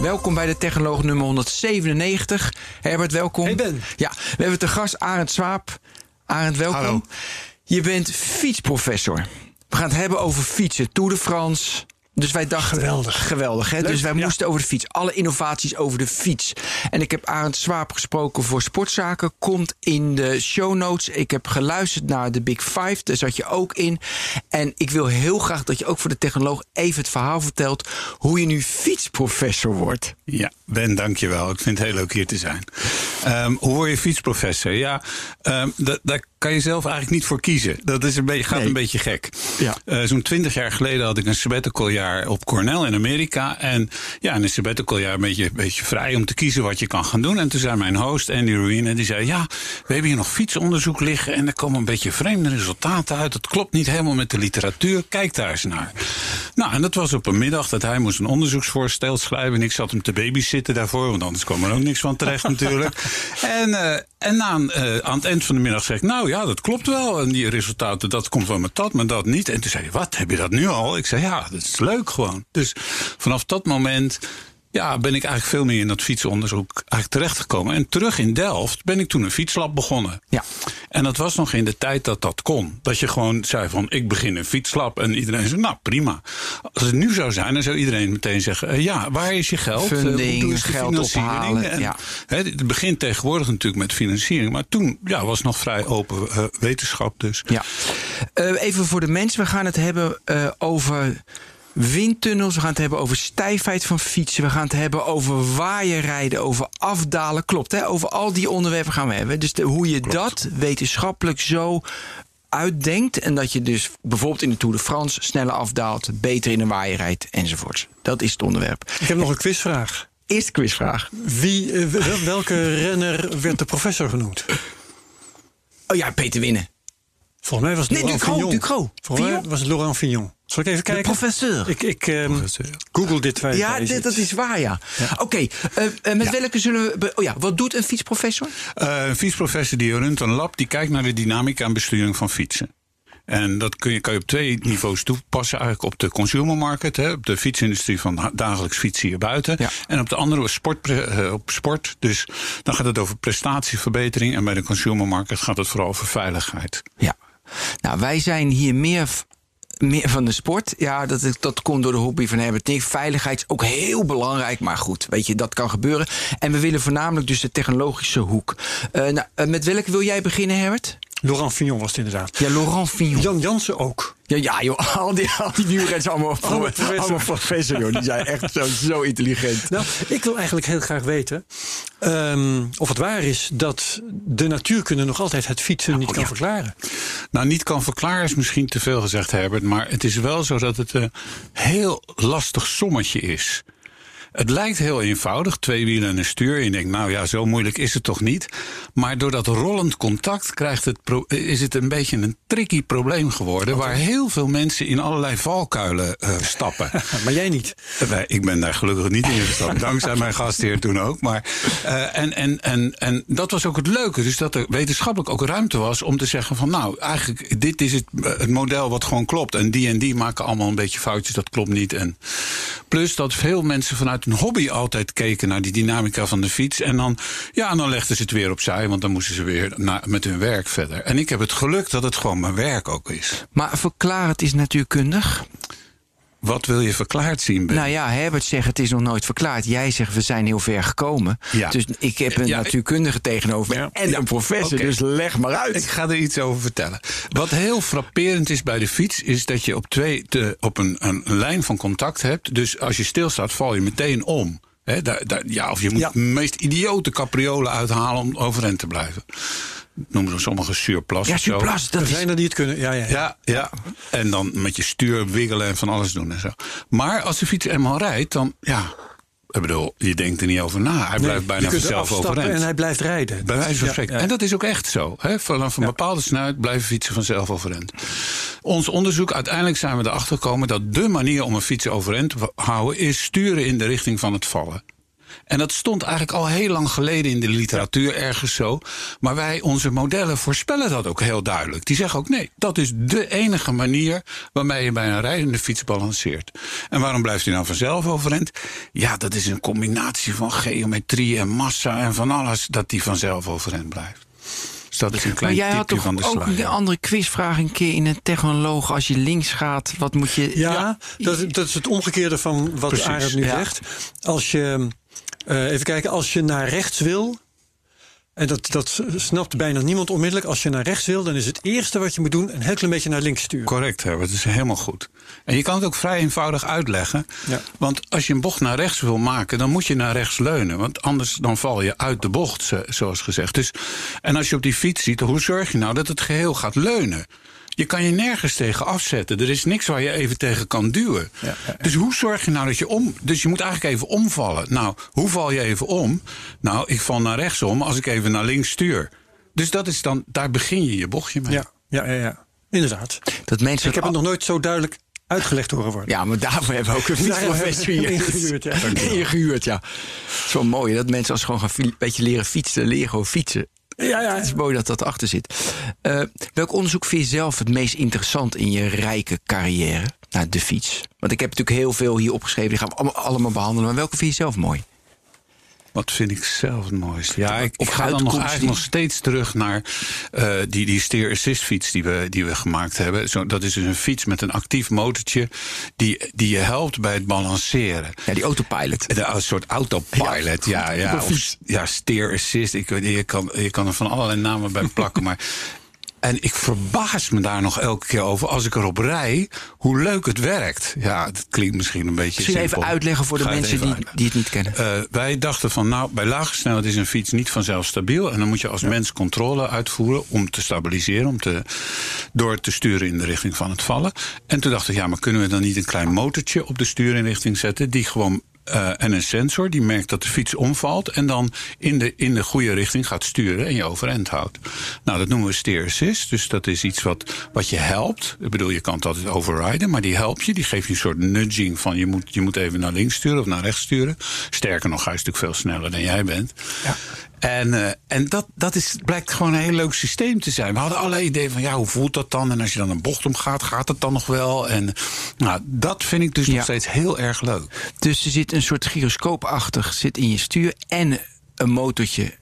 Welkom bij de Technoloog nummer 197. Herbert, welkom. Hey Ben. Ja, we hebben te gast Arend Swaap. Arend, welkom. Hallo. Je bent fietsprofessor. We gaan het hebben over fietsen. Tour de France. Dus wij dachten... Geweldig. Geweldig, hè? Leuk, Dus wij ja. moesten over de fiets. Alle innovaties over de fiets. En ik heb Arend Swaap gesproken voor Sportzaken. Komt in de show notes. Ik heb geluisterd naar de Big Five. Daar zat je ook in. En ik wil heel graag dat je ook voor de technoloog even het verhaal vertelt... hoe je nu fietsprofessor wordt. Ja, Ben, dankjewel. Ik vind het heel leuk hier te zijn. Ehm, hoe word je fietsprofessor? Ja, da- daar kan je zelf eigenlijk niet voor kiezen. Dat is een beetje, gaat Nee. een beetje gek. Ja. Eh, Zo'n twintig jaar geleden had ik een sabbatical jaar op Cornell in Amerika. En ja, in een sabbatical jaar een beetje, een beetje vrij om te kiezen wat je kan gaan doen. En toen zei mijn host Andy Ruine, die zei... ja, we hebben hier nog fietsonderzoek liggen... en er komen een beetje vreemde resultaten uit. Dat klopt niet helemaal met de literatuur. Kijk daar eens naar. Nou, en dat was op een middag dat hij moest een onderzoeksvoorstel schrijven. En ik zat hem te babysitten daarvoor, want anders kwam er ook niks van terecht natuurlijk. En, eh, en een, eh, aan het eind van de middag zeg ik, nou ja, dat klopt wel. En die resultaten, dat komt wel met dat, maar dat niet. En toen zei hij, wat, heb je dat nu al? Ik zei, ja, dat is leuk gewoon. Dus vanaf dat moment... Ja, ben ik eigenlijk veel meer in dat fietsonderzoek eigenlijk terechtgekomen. En terug in Delft ben ik toen een fietslab begonnen. Ja. En dat was nog in de tijd dat dat kon. Dat je gewoon zei van, ik begin een fietslab. En iedereen zei, nou prima. Als het nu zou zijn, dan zou iedereen meteen zeggen... eh, ja, waar is je geld? Eh, hoe Funding, de geld ophalen, En, ja. het begint tegenwoordig natuurlijk met financiering. Maar toen ja, was nog vrij open eh, wetenschap dus. Ja. Even voor de mensen. We gaan het hebben over windtunnels. We gaan het hebben over stijfheid van fietsen. We gaan het hebben over waaierrijden, over afdalen. Klopt, hè? Over al die onderwerpen gaan we hebben. Dus de, hoe je dat wetenschappelijk zo uitdenkt. En dat je dus bijvoorbeeld in de Tour de France sneller afdaalt, beter in een waaier rijdt enzovoorts. Dat is het onderwerp. Ik heb nog een quizvraag. Eerste quizvraag. Wie, eh, wel- welke renner werd de professor genoemd? Oh ja, Peter Winnen. Volgens mij was het Nee. Ducrot. Volgens mij was het Laurent Fignon. Zal ik even De kijken? professeur. Ik, ik ehm, google dit je Ja, dit, dat is waar, ja. Oké, eh, eh, met welke zullen we... Oh ja, wat doet een fietsprofessor? Eh, een fietsprofessor die runt een lab, die kijkt naar de dynamica en besturing van fietsen. En dat kun je, kan je op twee niveaus toepassen. Eigenlijk op de consumer market, hè, op de fietsindustrie van da- dagelijks fietsen hier buiten. Ja. En op de andere sport, op sport. Dus dan gaat het over prestatieverbetering. En bij de consumer market gaat het vooral over veiligheid. Ja. Nou, wij zijn hier meer, meer van de sport. Ja, dat, dat komt door de hobby van Herbert Nick. Veiligheid is ook heel belangrijk, maar goed, weet je, dat kan gebeuren. En we willen voornamelijk dus de technologische hoek. Eh, nou, eh, met welke wil jij beginnen, Herbert? Laurent Fignon was het inderdaad. Ja, Laurent Fignon. Jan Jansen ook. Ja, ja joh, al die, al die wielrenners allemaal, Allemaal professor. allemaal professor, joh. Die zijn echt zo, zo intelligent. Nou, ik wil eigenlijk heel graag weten ehm, of het waar is dat de natuurkunde nog altijd het fietsen niet kan verklaren. Nou, niet kan verklaren is misschien te veel gezegd, Herbert. Maar het is wel zo dat het een heel lastig sommetje is. Het lijkt heel eenvoudig, twee wielen en een stuur. Je denkt, nou ja, zo moeilijk is het toch niet. Maar door dat rollend contact krijgt het is het een beetje een tricky probleem geworden. Waar heel veel mensen in allerlei valkuilen eh, stappen. Maar jij niet. Nee, ik ben daar gelukkig niet in gestapt. Dankzij mijn gastheer toen ook. Maar, eh, en, en, en, en dat was ook het leuke. Dus dat er wetenschappelijk ook ruimte was om te zeggen van... nou, eigenlijk, dit is het, eh, het model wat gewoon klopt. En die en die maken allemaal een beetje foutjes. Dat klopt niet. En plus dat veel mensen vanuit hun hobby altijd keken... naar die dynamica van de fiets. En dan, ja, dan legden ze het weer opzij. Want dan moesten ze weer met hun werk verder. En ik heb het geluk dat het gewoon mijn werk ook is. Maar verklaar het is natuurkundig. Wat wil je verklaard zien, Ben? Nou ja, Herbert zegt het is nog nooit verklaard. Jij zegt we zijn heel ver gekomen. Ja. Dus ik heb een Ja, ik- natuurkundige tegenover me en een professor. Dus leg maar uit. Ik ga er iets over vertellen. Wat heel frapperend is bij de fiets, is dat je op, twee, te, op een, een, lijn van contact hebt. Dus als je stilstaat, val je meteen om. Daar, daar, ja, of je moet de meest idiote capriolen uithalen om overeind te blijven. Noemen ze sommige surplus. Ja, surplus, dat Er is... zijn er die het kunnen. Ja, ja, ja. Ja, ja. En dan met je stuur wiggelen en van alles doen en zo. Maar als de fiets eenmaal rijdt, dan ja. Ik bedoel, je denkt er niet over na. Hij Nee, blijft bijna vanzelf overeind. En hij blijft rijden. Bij wijze van Ja, spreken. ja. En dat is ook echt zo. Hè? Vanaf een Ja. bepaalde snelheid blijven fietsen vanzelf overeind. Ons onderzoek, uiteindelijk zijn we erachter gekomen dat de manier om een fiets overeind te houden is sturen in de richting van het vallen. En dat stond eigenlijk al heel lang geleden in de literatuur ergens zo. Maar wij, onze modellen, voorspellen dat ook heel duidelijk. Die zeggen ook nee, dat is de enige manier waarmee je bij een rijdende fiets balanceert. En waarom blijft hij nou vanzelf overeind? Ja, dat is een combinatie van geometrie en massa en van alles dat die vanzelf overeind blijft. Dus dat is een Maar klein jij had tipje toch van de ook sluier. een andere quizvraag een keer in een technoloog. Als je links gaat, wat moet je... Ja, Dat, dat is het omgekeerde van wat Precies, Arend nu ja. zegt. Als je, eh, even kijken, als je naar rechts wil. En dat, dat snapt bijna niemand onmiddellijk. Als je naar rechts wil, dan is het eerste wat je moet doen... een heel klein beetje naar links sturen. Correct, Herbert. Dat is helemaal goed. En je kan het ook vrij eenvoudig uitleggen. Ja. Want als je een bocht naar rechts wil maken, dan moet je naar rechts leunen. Want anders dan val je uit de bocht, zo- zoals gezegd. Dus, en als je op die fiets ziet, hoe zorg je nou dat het geheel gaat leunen? Je kan je nergens tegen afzetten. Er is niks waar je even tegen kan duwen. Ja, ja, ja. Dus hoe zorg je nou dat je om. Dus je moet eigenlijk even omvallen. Nou, hoe val je even om? Nou, ik val naar rechts om als ik even naar links stuur. Dus dat is dan, daar begin je je bochtje mee. Ja, ja, ja, ja. inderdaad. Dat mensen Ik heb het nog nooit zo duidelijk uitgelegd horen worden. Ja, maar daarvoor hebben we ook een fietsprofessor hier. ingehuurd, ja. Ingehuurd, ja. Wel mooi dat mensen als gewoon gaan een beetje leren fietsen, leren gewoon fietsen. Ja, ja. Het is mooi dat dat achter zit. Eh, welk onderzoek vind je zelf het meest interessant in je rijke carrière? Nou, de fiets. Want ik heb natuurlijk heel veel hier opgeschreven. Die gaan we allemaal behandelen. Maar welke vind je zelf mooi? Wat vind ik zelf het mooiste? Ja, ik, ga dan nog eigenlijk nog steeds terug naar eh, die, die steer assist fiets die we, die we gemaakt hebben. Zo, dat is dus een fiets met een actief motortje die, die je helpt bij het balanceren. Ja, die autopilot. De, een soort autopilot, ja, ja, een of, ja steer assist. Ik, weet niet, je, kan, je kan er van allerlei namen bij plakken, maar... En ik verbaas me daar nog elke keer over als ik erop rij, hoe leuk het werkt. Ja, het klinkt misschien een beetje Misschien even simpel. uitleggen voor de Ga mensen even die, die het niet kennen. Eh, wij dachten van, nou, bij lage snelheid is een fiets niet vanzelf stabiel. En dan moet je als mens controle uitvoeren om te stabiliseren, om te, door te sturen in de richting van het vallen. En toen dacht ik, ja, maar kunnen we dan niet een klein motortje op de stuurinrichting zetten, die gewoon. Eh, en een sensor die merkt dat de fiets omvalt en dan in de, in de goede richting gaat sturen en je overeind houdt. Nou, dat noemen we steer assist. Dus dat is iets wat, wat je helpt. Ik bedoel, je kan het altijd overriden, maar die helpt je. Die geeft je een soort nudging van je moet, je moet even naar links sturen of naar rechts sturen. Sterker nog, hij is natuurlijk veel sneller dan jij bent. Ja. En, eh, en dat, dat is, blijkt gewoon een heel leuk systeem te zijn. We hadden allerlei ideeën van ja, hoe voelt dat dan? En als je dan een bocht omgaat, gaat het dan nog wel? En nou, dat vind ik dus Ja. nog steeds heel erg leuk. Dus er zit een soort gyroscoopachtig zit in je stuur en een motortje.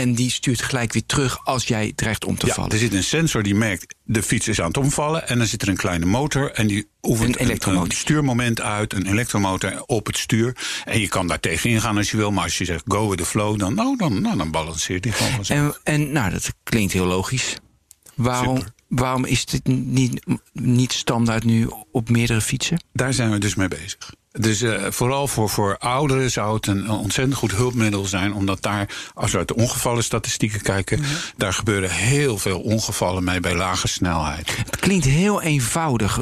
En die stuurt gelijk weer terug als jij dreigt om te Ja, vallen. er zit een sensor die merkt de fiets is aan het omvallen. En dan zit er een kleine motor en die oefent Een stuurmoment uit. Een elektromotor op het stuur. En je kan daar tegen ingaan als je wil. Maar als je zegt go with the flow, dan, nou, dan, nou, dan balanceert hij gewoon. En, en nou, dat klinkt heel logisch. Waarom, Super. waarom is dit niet, niet standaard nu op meerdere fietsen? Daar zijn we dus mee bezig. Dus eh, vooral voor, voor ouderen zou het een ontzettend goed hulpmiddel zijn. Omdat daar, als we uit de ongevallenstatistieken kijken... daar gebeuren heel veel ongevallen mee bij lage snelheid. Het klinkt heel eenvoudig.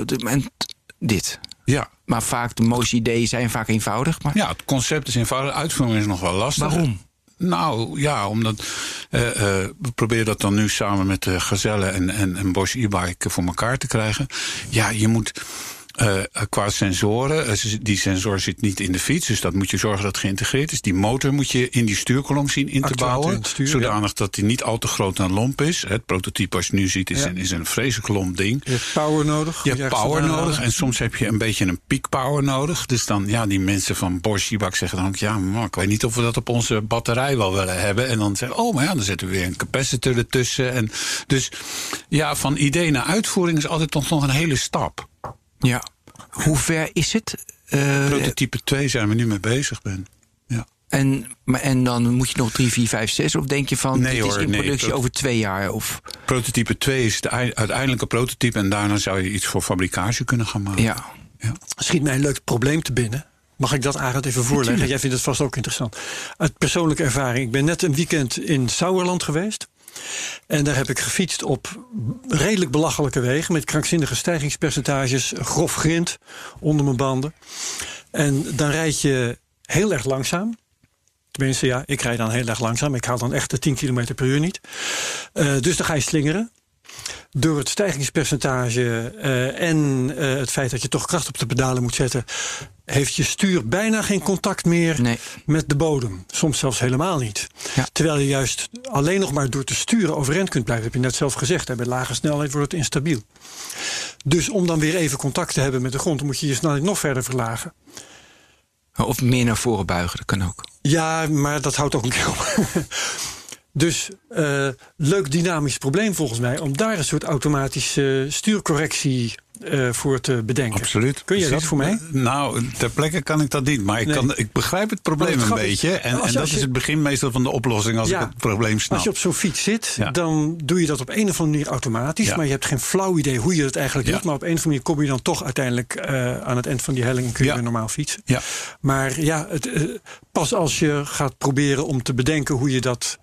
Dit. Ja, Maar vaak, de mooiste ideeën zijn vaak eenvoudig. Maar ja het concept is eenvoudig. Uitvoering is nog wel lastig. waarom? Nou ja, omdat eh, eh, we proberen dat dan nu samen met de Gazelle en, en, en Bosch e-bike voor elkaar te krijgen. Ja, je moet. Eh, qua sensoren, eh, die sensor zit niet in de fiets, dus dat moet je zorgen dat het geïntegreerd is. Die motor moet je in die stuurkolom zien in te bouwen, in het stuur, zodanig dat die niet al te groot en lomp is. Het prototype als je nu ziet is, Ja. een, is een vreselijk lomp ding. Je hebt power nodig. Je hebt power nodig en soms heb je een beetje een peak power nodig. Dus dan, ja, die mensen van Bosch e zeggen dan ook... ja, maar ik weet niet of we dat op onze batterij wel willen hebben. En dan zeggen oh, maar ja, dan zetten we weer een capacitor ertussen. En dus ja, van idee naar uitvoering is altijd toch nog een hele stap. Ja. Hoe ver is het? Eh, Prototype 2 zijn we nu mee bezig, Ben. Ja. en, maar, en dan moet je nog 3, 4, 5, 6? Of denk je van, Nee dit is in nee, productie over twee jaar? Of, Prototype 2 is het ei- uiteindelijke prototype... en daarna zou je iets voor fabricage kunnen gaan maken. ja. Ja. Schiet mij een leuk probleem te binnen. Mag ik dat Arend even voorleggen? Natuurlijk. Jij vindt het vast ook interessant. Uit persoonlijke ervaring. Ik ben net een weekend in Sauerland geweest. En daar heb ik gefietst op redelijk belachelijke wegen. Met krankzinnige stijgingspercentages. Grof grind onder mijn banden. En dan rijd je heel erg langzaam. Tenminste, ja, ik rijd dan heel erg langzaam. Ik haal dan echt de 10 km per uur niet. Uh, dus dan ga je slingeren. Door het stijgingspercentage uh, en uh, het feit dat je toch kracht op de pedalen moet zetten, heeft je stuur bijna geen contact meer Nee. met de bodem. Soms zelfs helemaal niet. Ja. Terwijl je juist alleen nog maar door te sturen overeind kunt blijven. heb je net zelf gezegd. Hè, bij lage snelheid wordt het instabiel. Dus om dan weer even contact te hebben met de grond, moet je je snelheid nog verder verlagen. Of meer naar voren buigen, dat kan ook. Ja, maar dat houdt ook een keer op. Dus uh, leuk dynamisch probleem volgens mij om daar een soort automatische stuurcorrectie uh, voor te bedenken. Absoluut. Kun je dat voor mij? Nou, ter plekke kan ik dat niet. Maar ik, Nee. kan, ik begrijp het probleem het een beetje. En, je- en dat je- is het begin meestal van de oplossing als Ja. ik het probleem snap. Als je op zo'n fiets zit, Ja. dan doe je dat op een of andere manier automatisch. Ja. Maar je hebt geen flauw idee hoe je dat eigenlijk doet. Maar op een of andere manier kom je dan toch uiteindelijk uh, aan het eind van die helling en kun je weer normaal fietsen. Ja. Maar ja, het, uh, pas als je gaat proberen om te bedenken hoe je dat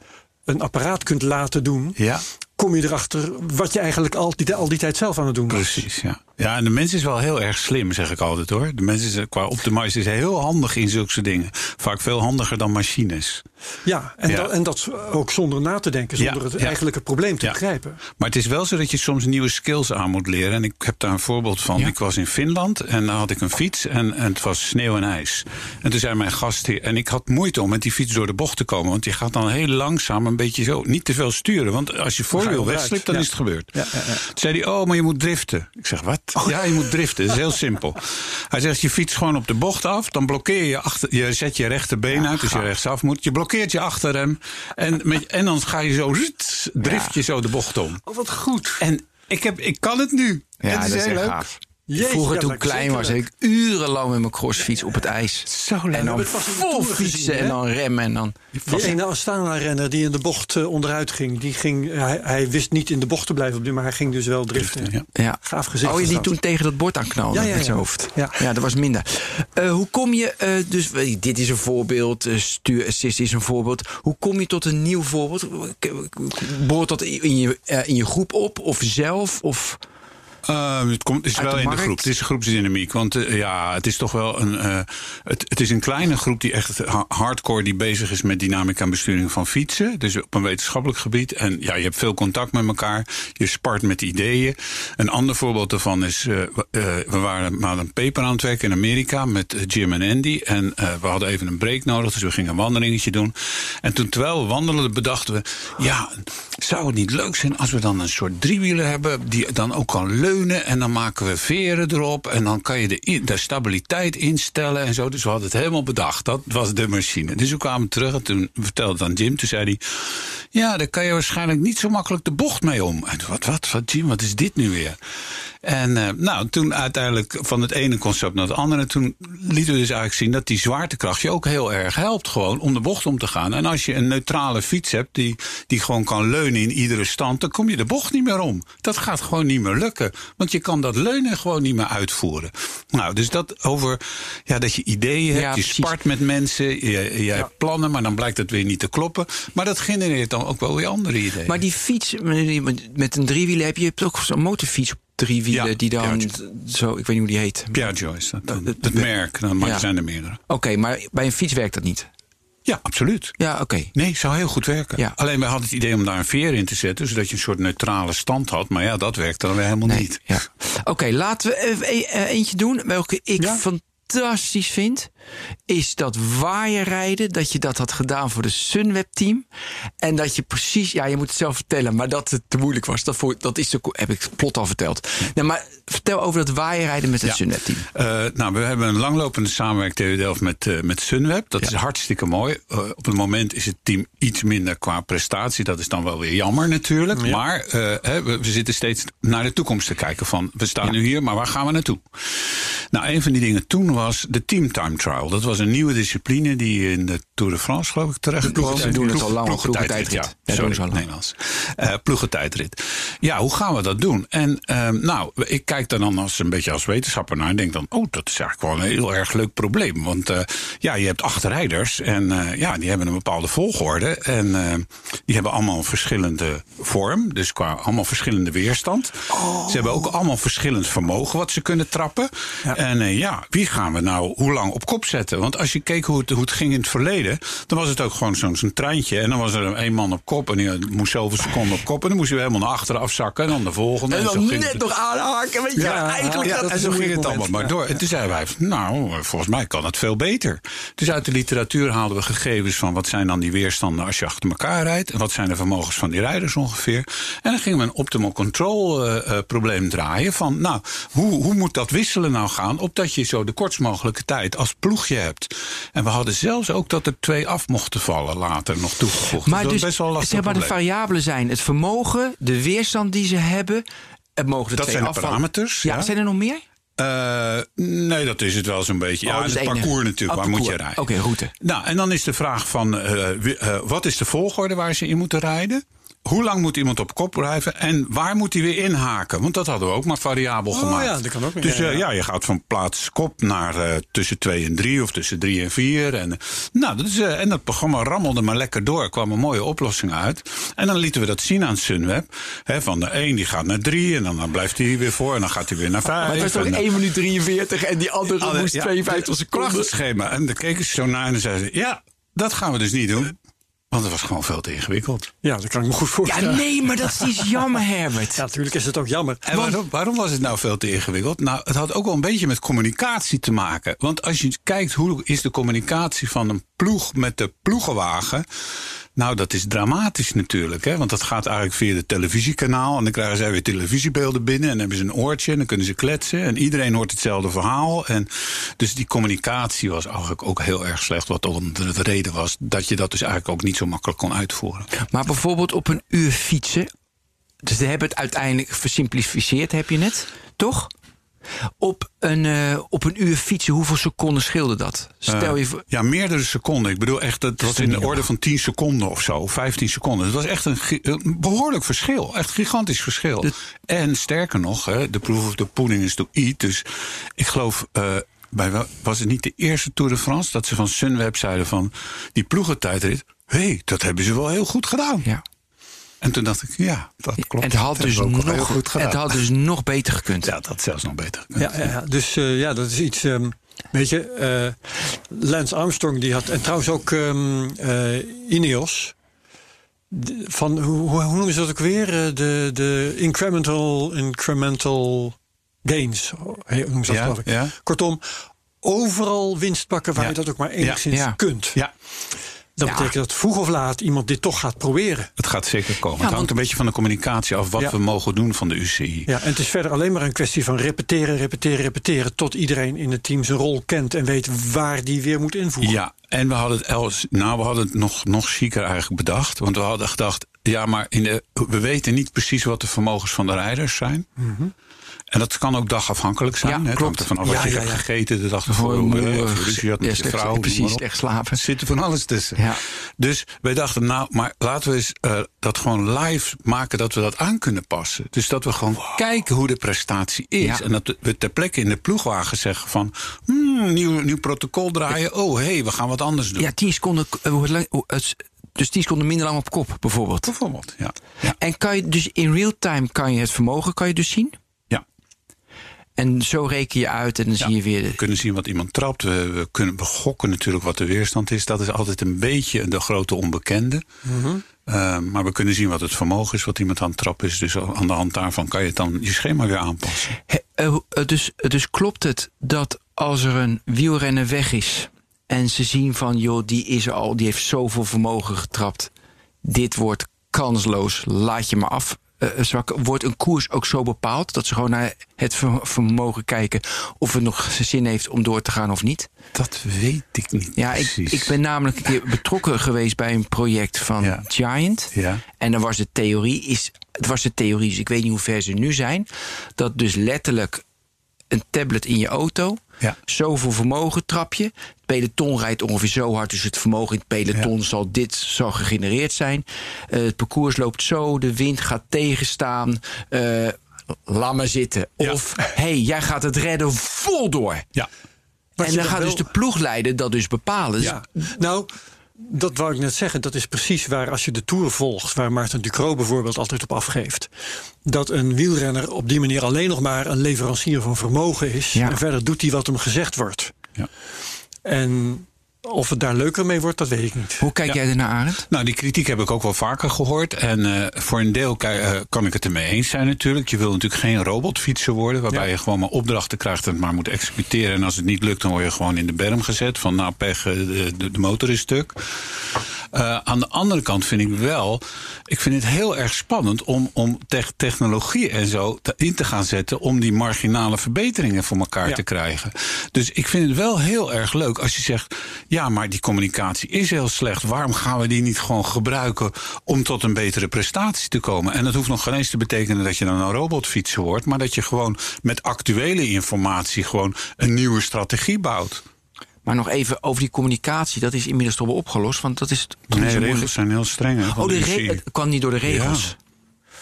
een apparaat kunt laten doen, Ja, kom je erachter wat je eigenlijk al die, al die tijd zelf aan het doen was. precies. Ja. ja, en de mens is wel heel erg slim, zeg ik altijd hoor. De mens is qua optimize is heel handig in zulke dingen. Vaak veel handiger dan machines. Ja, en, Ja. Dat, en dat ook zonder na te denken, zonder Ja, het ja. eigenlijke probleem te begrijpen. Maar het is wel zo dat je soms nieuwe skills aan moet leren. En ik heb daar een voorbeeld van. Ik was in Finland en daar had ik een fiets en, en het was sneeuw en ijs. En toen zei mijn gast hier, en ik had moeite om met die fiets door de bocht te komen. Want je gaat dan heel langzaam een beetje zo, niet te veel sturen. Want als je ga onderuit. wegslipt, dan is het gebeurd. Ja, ja, ja. Toen zei hij, oh, maar je moet driften. Ik zeg, wat? Ja, je moet driften. Dat is heel simpel. Hij zegt, je fietst gewoon op de bocht af. Dan blokkeer je achter, je zet je rechterbeen uit, dus je rechtsaf moet. Je blokkeert je achterrem. En, met, en dan ga je zo, drift je zo de bocht om. Oh, wat goed. En ik, heb, ik kan het nu. Ja, het is dat is heel echt leuk. gaaf. Jeetje, Vroeger toen ik klein was, heb ik urenlang met mijn crossfiets op het ijs. Zo leuk. En dan vol fietsen gezien, en dan remmen en dan... Die ene Astana-renner die in de bocht uh, onderuit ging, die ging hij, hij, wist niet in de bocht te blijven, maar hij ging dus wel driften. Ja. Ja. Gaaf gezicht. Oh, je was die toen tegen dat bord aanknalde Ja, ja, met zijn hoofd. Ja. dat was minder. Uh, hoe kom je, uh, dus dit is een voorbeeld, uh, stuurassist is een voorbeeld. Hoe kom je tot een nieuw voorbeeld? Boort dat in je, uh, in je groep op of zelf? Of... Uh, het komt, is Uit wel in de groep. Het is een groepsdynamiek. Want uh, ja, het is toch wel een. Uh, het, het is een kleine groep die echt ha- hardcore die bezig is met dynamica en besturing van fietsen. Dus op een wetenschappelijk gebied. En ja, je hebt veel contact met elkaar. Je spart met ideeën. Een ander voorbeeld daarvan is. We waren maar een paper aan het werken in Amerika met Jim en Andy. En we hadden even een break nodig. Dus we gingen een wandelingetje doen. En toen terwijl we wandelden, bedachten we. Ja, zou het niet leuk zijn als we dan een soort driewieler hebben. die dan ook kan En dan maken we veren erop. En dan kan je de, de stabiliteit instellen en zo. Dus we hadden het helemaal bedacht. Dat was de machine. Dus we kwamen terug en toen vertelde het aan Jim. Toen zei hij: Ja, daar kan je waarschijnlijk niet zo makkelijk de bocht mee om. En wat, wat, wat, Jim, wat is dit nu weer? En uh, nou, toen uiteindelijk van het ene concept naar het andere. Toen lieten we dus eigenlijk zien dat die zwaartekracht je ook heel erg helpt. Gewoon om de bocht om te gaan. En als je een neutrale fiets hebt die, die gewoon kan leunen in iedere stand. dan kom je de bocht niet meer om. Dat gaat gewoon niet meer lukken. Want je kan dat leunen gewoon niet meer uitvoeren. Nou, dus dat over ja, dat je ideeën hebt. Ja, je spart met mensen. Je, je ja. hebt plannen, maar dan blijkt het weer niet te kloppen. Maar dat genereert dan ook wel weer andere ideeën. Maar die fiets met een driewieler heb je hebt ook zo'n motorfiets drie wielen Ja, die dan zo, ik weet niet hoe die heet. Piaggio is dat. het merk, dan, maar Ja. er zijn er meerdere. Oké, okay, maar bij een fiets werkt dat niet. Ja, absoluut. Ja, oké. Okay. Nee, zou heel goed werken. Ja. Alleen wij hadden het idee om daar een veer in te zetten, zodat je een soort neutrale stand had. Maar ja, dat werkt dan weer helemaal nee, niet. Ja. Oké, okay, laten we even e eentje doen welke ik Ja? Fantastisch vind. Is dat waaierrijden, dat je dat had gedaan voor de Sunweb team. En dat je precies, ja, je moet het zelf vertellen, maar dat het te moeilijk was. Dat, voor, dat is de, heb ik plot al verteld. Nee, maar vertel over dat waaierrijden met het Ja. Sunweb team. Uh, nou, we hebben een langlopende samenwerking TU Delft met, uh, met Sunweb. Dat Ja. is hartstikke mooi. Uh, op het moment is het team iets minder qua prestatie. Dat is dan wel weer jammer natuurlijk. Maar hè, we, we, zitten steeds naar de toekomst te kijken. Van, we staan nu hier, maar waar gaan we naartoe? Nou, een van die dingen toen was de Team Time Trial. Dat was een nieuwe discipline die in de Tour de France, geloof ik, terecht kwam. Ze doen het al lang, Ploegentijdrit. Ja, sorry, doen ze al lang. Nederlands. Eh ploegentijdrit. Ja, hoe gaan we dat doen? En ehm, nou, ik kijk daar dan als een beetje als wetenschapper naar en denk dan, oh, dat is eigenlijk wel een heel erg leuk probleem. Want eh, ja, je hebt acht rijders en eh, ja, die hebben een bepaalde volgorde en eh, die hebben allemaal een verschillende vorm, dus qua allemaal verschillende weerstand. Ze hebben ook allemaal verschillend vermogen wat ze kunnen trappen. En ja, wie gaan we nou hoe lang op kop zetten? Want als je keek hoe het, hoe het ging in het verleden, dan was het ook gewoon zo'n treintje. En dan was er een man op kop en die moest zoveel seconden op kop. En dan moest je helemaal naar achteren afzakken en dan de volgende. En dan ging net het. nog aanhaken, weet je. Ja, eigenlijk ja, dat en zo ging het allemaal maar door. En toen zeiden wij, nou, volgens mij kan het veel beter. Dus uit de literatuur haalden we gegevens van wat zijn dan die weerstanden als je achter elkaar rijdt. En wat zijn de vermogens van die rijders ongeveer. En dan gingen we een optimal control eh, eh, probleem draaien. Van, nou, hoe, hoe moet dat wisselen nou gaan? Opdat je zo de kortst mogelijke tijd als ploegje hebt. En we hadden zelfs ook dat er twee af mochten vallen later nog toegevoegd. Maar dus, was best wel een lastig zeg maar, de variabelen zijn het vermogen, de weerstand die ze hebben. Het mogen er Dat twee zijn de parameters, Ja, ja. zijn er nog meer? Eh, nee, dat is het wel zo'n beetje. Oh, ja, dat is het parcours natuurlijk. Oh, waar moet je rijden? Oké, route. Nou, en dan is de vraag van eh, eh, wat is de volgorde waar ze in moeten rijden? Hoe lang moet iemand op kop blijven? En waar moet hij weer inhaken? Want dat hadden we ook maar variabel Oh, gemaakt. ja, dat kan ook Dus ja, eh, ja. ja, je gaat van plaats kop naar eh, tussen 2 en 3 of tussen 3 en 4. En, eh, nou, dat is, en dat programma rammelde maar lekker door. Er kwam een mooie oplossing uit. En dan lieten we dat zien aan Sunweb. Van de een die gaat naar 3 en dan, dan blijft hij weer voor. En dan gaat hij weer naar 5. Maar het was toch en dan- 1 minuut 43 en die andere moest ja, 52 de- seconden. Prachtig schema. En dan keken ze zo naar en zeiden ze... ja, dat gaan we dus niet doen. Want het was gewoon veel te ingewikkeld. Ja, dat kan ik me goed Ja, voorstellen. nee, maar dat is jammer, Herbert. Ja, natuurlijk is het ook jammer. En waarom, waarom was het nou veel te ingewikkeld? Nou, het had ook wel een beetje met communicatie te maken. Want als je kijkt hoe is de communicatie van een ploeg met de ploegenwagen... Nou, dat is dramatisch natuurlijk. Hè? Want dat gaat eigenlijk via de televisiekanaal. En dan krijgen zij weer televisiebeelden binnen. En dan hebben ze een oortje en dan kunnen ze kletsen. En iedereen hoort hetzelfde verhaal. En dus die communicatie was eigenlijk ook heel erg slecht. Wat ook de de reden was dat je dat dus eigenlijk ook niet zo makkelijk kon uitvoeren. Maar bijvoorbeeld op een uur fietsen. Dus we hebben het uiteindelijk versimplificeerd, heb je net, toch? Op een, eh, op een uur fietsen, hoeveel seconden scheelde dat? Stel je voor. Ja, meerdere seconden. Ik bedoel echt, het is was in de orde van 10 seconden of zo, 15 seconden. Het was echt een, behoorlijk verschil. Echt gigantisch verschil. De- En sterker nog, hè, de proof of the pudding is to eat. Dus ik geloof. eh, bij, was het niet de eerste Tour de France dat ze van Sunweb zeiden van die ploegentijdrit. Hé, hey, dat hebben ze wel heel goed gedaan. Ja. En toen dacht ik, ja, dat klopt. En het had, Dat dus nog, goed gedaan. het had dus nog beter gekund. Ja, dat had zelfs nog beter. gekund. Ja, ja, ja. dus eh, ja, dat is iets. ehm, weet je, eh, Lance Armstrong die had. En trouwens ook ehm, eh, Ineos. Van, hoe, hoe noemen ze dat ook weer? De, de incremental, incremental gains. Hoe noemen ze dat, Ja, geloof ik. ja. Kortom, overal winst pakken waar Ja. je dat ook maar enigszins Ja. kunt. Ja, Dat Ja. betekent dat vroeg of laat iemand dit toch gaat proberen. het gaat zeker komen. Ja, het hangt want- een beetje van de communicatie af wat Ja. we mogen doen van de UCI. Ja, en het is verder alleen maar een kwestie van repeteren, repeteren, repeteren. Tot iedereen in het team zijn rol kent en weet waar die weer moet invoegen. Ja, en we hadden het els, nou, we hadden het nog, nog chiquer eigenlijk bedacht. Want we hadden gedacht, ja, maar in de, we weten niet precies wat de vermogens van de rijders zijn. En dat kan ook dagafhankelijk zijn. Ja, hè. Klopt. ervan af wat je hebt gegeten de dag ervoor. Of je had met je vrouw. precies, slecht slapen. Er zit er van alles tussen. Ja. Dus wij dachten, nou, maar laten we eens eh, dat gewoon live maken dat we dat aan kunnen passen. Dus dat we gewoon kijken hoe de prestatie is. En dat we ter plekke in de ploegwagen zeggen van... Hmm, nieuw, nieuw protocol draaien. Oh, hé, hey, we gaan wat anders doen. Ja, 10 seconden. eh, Dus 10 seconden minder lang op kop, bijvoorbeeld. Bijvoorbeeld, ja. ja. En kan je dus in real time kan je het vermogen kan je dus zien? En zo reken je uit en dan zie je weer. We kunnen zien wat iemand trapt. We, we kunnen we gokken natuurlijk wat de weerstand is. Dat is altijd een beetje de grote onbekende. Mhm. Uh, maar we kunnen zien wat het vermogen is, wat iemand aan het trappen is. Dus aan de hand daarvan kan je het dan je schema weer aanpassen. He- eh, eh, dus, dus klopt het dat als er een wielrenner weg is en ze zien van joh, die is al, die heeft zoveel vermogen getrapt. Dit wordt kansloos, laat je maar af. Eh, zwakken. Wordt een koers ook zo bepaald dat ze gewoon naar het ver- vermogen kijken of het nog zin heeft om door te gaan of niet? Dat weet ik niet Ja, ik, ik ben namelijk een keer betrokken geweest bij een project van Ja. Giant. Ja. En dan was de theorie, is, het was de theorie, dus ik weet niet hoe ver ze nu zijn. Dat dus letterlijk een tablet in je auto. Ja. Zoveel vermogen trap je. Het peloton rijdt ongeveer zo hard, dus het vermogen in het peloton zal dit zo gegenereerd zijn. Eh, het parcours loopt zo, de wind gaat tegenstaan. Eh, laat maar zitten. Ja. Of, hey, jij gaat het redden vol door. Ja. En dan gaat dus de ploegleider dat dus bepalen. Dus Ja, nou, dat wou ik net zeggen. Dat is precies waar, als je de Tour volgt... waar Maarten Ducro bijvoorbeeld altijd op afgeeft... dat een wielrenner op die manier alleen nog maar... een leverancier van vermogen is. Ja. En verder doet hij wat hem gezegd wordt. Ja. En of het daar leuker mee wordt, dat weet ik niet. Hoe kijk Ja. jij ernaar, Arend? Nou, die kritiek heb ik ook wel vaker gehoord. En eh, voor een deel eh, kan ik het ermee eens zijn natuurlijk. Je wil natuurlijk geen robotfietser worden... waarbij Ja. je gewoon maar opdrachten krijgt en het maar moet executeren. En als het niet lukt, dan word je gewoon in de berm gezet. Van nou, pech, eh, de, de, de motor is stuk. Eh, aan de andere kant vind ik wel... ik vind het heel erg spannend om, om tech- technologie en zo te- in te gaan zetten... om die marginale verbeteringen voor elkaar Ja. te krijgen. Dus ik vind het wel heel erg leuk als je zegt... ja, maar die communicatie is heel slecht. Waarom gaan we die niet gewoon gebruiken... om tot een betere prestatie te komen? En dat hoeft nog geen eens te betekenen dat je dan een robotfietser wordt... maar dat je gewoon met actuele informatie... gewoon een nieuwe strategie bouwt. Maar nog even over die communicatie. Dat is inmiddels toch wel opgelost. Want dat is Nee, de regels zijn heel streng. hè, Oh, de de re- UCI. het kwam niet door de regels. Ja.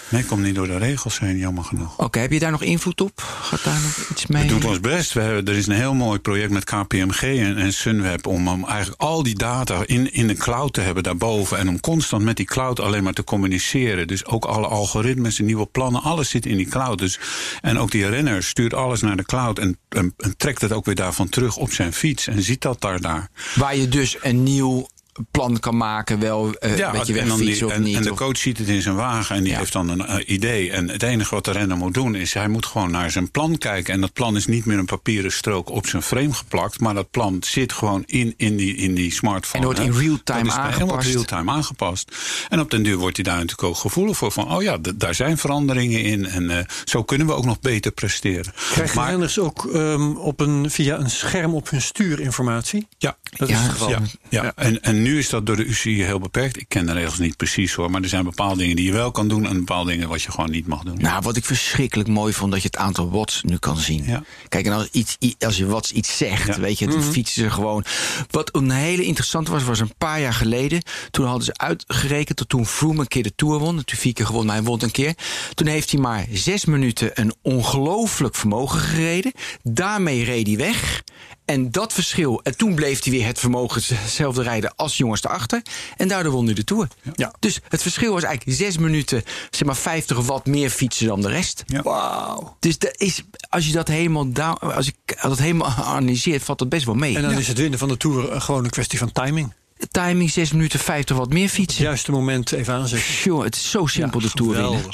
Nee, komt niet door de regels heen, jammer genoeg. Oké, heb je daar nog invloed op? Gaat daar nog iets mee? We doen ons best. We hebben, er is een heel mooi project met KPMG en, en Sunweb... om, om eigenlijk al die data in, in de cloud te hebben daarboven... en om constant met die cloud alleen maar te communiceren. Dus ook alle algoritmes, de nieuwe plannen, alles zit in die cloud. Dus, en ook die renner stuurt alles naar de cloud... En, en, en trekt het ook weer daarvan terug op zijn fiets... en ziet dat daar. daar. Waar je dus een nieuw plan kan maken. Wel eh Ja, met je en, dan die- en, niet. en de of- coach ziet het in zijn wagen en die Ja. heeft dan een eh, idee. En het enige wat de renner moet doen is, hij moet gewoon naar zijn plan kijken. En dat plan is niet meer een papieren strook op zijn frame geplakt. Maar dat plan zit gewoon in, in, die, in die smartphone. En wordt in hè. real time Dat is Helemaal aangepast. real time aangepast. En op den duur wordt hij daar natuurlijk ook gevoelig voor. Van, oh ja, daar zijn veranderingen in. En eh, zo kunnen we ook nog beter presteren. Krijgen Maar- renners ook ehm, op een, via een scherm op hun stuur informatie? Ja, Dat Ja, is het geval. Ja, ja. En, en nu is dat door de UCI heel beperkt. Ik ken de regels niet precies hoor. Maar er zijn bepaalde dingen die je wel kan doen. En bepaalde dingen wat je gewoon niet mag doen. Nou, wat ik verschrikkelijk mooi vond, dat je het aantal watts nu kan zien. Ja. Kijk, en als, iets, als je watts iets zegt, Ja. weet je, dan fietsen ze gewoon. Wat een hele interessante was, was een paar jaar geleden. Toen hadden ze uitgerekend dat toen Froome een keer de Tour won. Natuurlijk vier keer gewonnen, maar hij won een keer. Toen heeft hij maar zes minuten een ongelooflijk vermogen gereden. Daarmee reed hij weg. En dat verschil, en toen bleef hij weer het vermogen hetzelfde rijden als jongens erachter. En daardoor won hij de Tour. Ja. Dus het verschil was eigenlijk zes minuten, zeg maar 50 watt meer fietsen dan de rest. Ja. Wauw. Dus dat is, als je dat helemaal, down, als ik dat helemaal analyseert, valt dat best wel mee. En dan is het winnen van de Tour eh, gewoon een kwestie van timing. Timing 6 minuten 50 watt meer Het fietsen. juiste moment even aanzetten. Jongen, het is zo simpel de Tour winnen.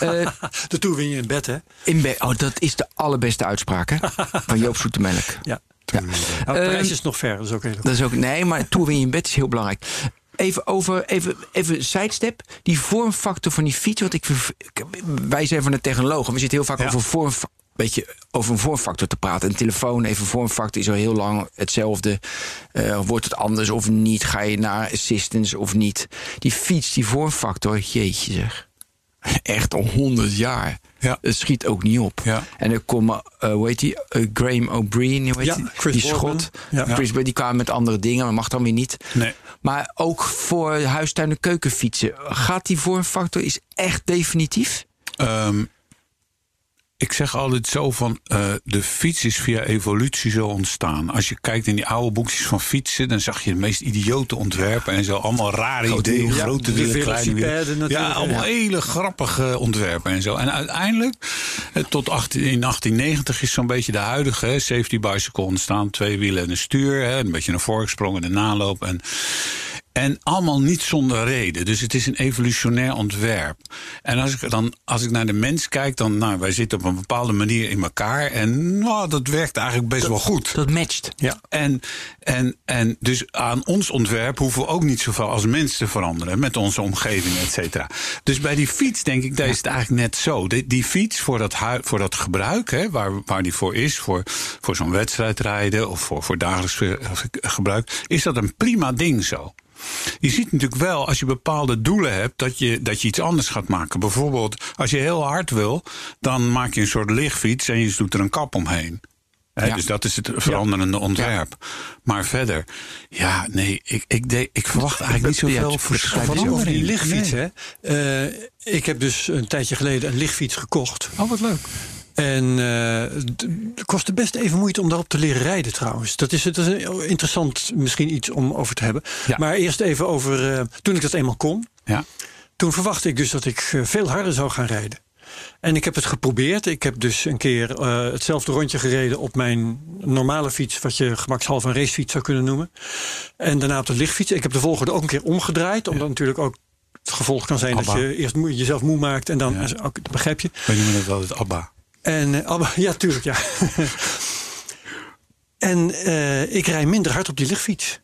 Eh, de Tour win je in bed, hè? in Be- oh, dat is de allerbeste uitspraak hè? van Joop Zoetemelk. Ja. Ja. Nou, Parijs Ehm, is nog ver, dat is ook heel Dat is ook, nee, maar Tour win je in bed is heel belangrijk. Even over, even, even sidestep. Die vormfactor van die fiets. Want ik, wij zijn van de technologen. We zitten heel vaak Ja. over, vorm, beetje over een vormfactor te praten. Een telefoon, even vormfactor is al heel lang hetzelfde. Eh, wordt het anders of niet? Ga je naar assistance of niet? Die fiets, die vormfactor, jeetje zeg. Echt al honderd jaar. Ja. Het schiet ook niet op. Ja. En er komen, eh hoe heet die? Eh, Graham O'Brien, hoe heet Ja, die? Chris die Boardman. schot. Ja. Chris die kwamen met andere dingen, maar mag dan weer niet. Nee. Maar ook voor huistuin- en keukenfietsen. Gaat die vormfactor is echt definitief? Ehm, ik zeg altijd zo van, eh, de fiets is via evolutie zo ontstaan. Als je kijkt in die oude boekjes van fietsen... dan zag je de meest idiote ontwerpen en zo. Allemaal rare ideeën, grote wielen, kleine wielen. Ja, allemaal ja. hele grappige ontwerpen en zo. En uiteindelijk, eh, tot 18, in 1890 is zo'n beetje de huidige... Hè, safety bicycle ontstaan, twee wielen en een stuur. Hè, een beetje een voorsprong en een naloop. En, en allemaal niet zonder reden. Dus het is een evolutionair ontwerp. En als ik, dan, als ik naar de mens kijk, dan nou, wij zitten op een bepaalde manier in elkaar. En nou, dat werkt eigenlijk best wel goed. Dat matcht. Ja. En, en, en dus aan ons ontwerp hoeven we ook niet zoveel als mens te veranderen. Met onze omgeving, et cetera. Dus bij die fiets denk ik, daar is het eigenlijk net zo. Die, die fiets voor dat, voor dat gebruik, hè, waar, waar die voor is. Voor, voor zo'n wedstrijd rijden of voor, voor dagelijks gebruik. Is dat een prima ding zo. Je ziet natuurlijk wel als je bepaalde doelen hebt dat je, dat je iets anders gaat maken. Bijvoorbeeld, als je heel hard wil, dan maak je een soort lichtfiets en je doet er een kap omheen. Ja. Dus dat is het veranderende ontwerp. Maar verder, ja, nee, ik, ik, de, ik verwacht eigenlijk niet zoveel dat vers- begrijp ik Vooral zo. over die lichtfiets. Nee. Hè. Eh, ik heb dus een tijdje geleden een lichtfiets gekocht. Oh, wat leuk. En eh, het kostte best even moeite om daarop te leren rijden trouwens. Dat is, dat is een- interessant misschien iets om over te hebben. Ja. Maar eerst even over eh, toen ik dat eenmaal kon. Ja. Toen verwachtte ik dus dat ik eh, veel harder zou gaan rijden. En ik heb het geprobeerd. Ik heb dus een keer hetzelfde rondje gereden op mijn normale fiets, wat je gemakshalve een racefiets zou kunnen noemen. En daarna op de lichtfiets. Ik heb de volgorde ook een keer omgedraaid, omdat natuurlijk ook het gevolg kan zijn Abba. dat je eerst moe- jezelf moe maakt en dan, Ja. ook, dat begrijp je. Wij noemen het altijd ABBA. En, eh, Abba, ja, tuurlijk, ja. en eh, ik rij minder hard op die lichtfiets.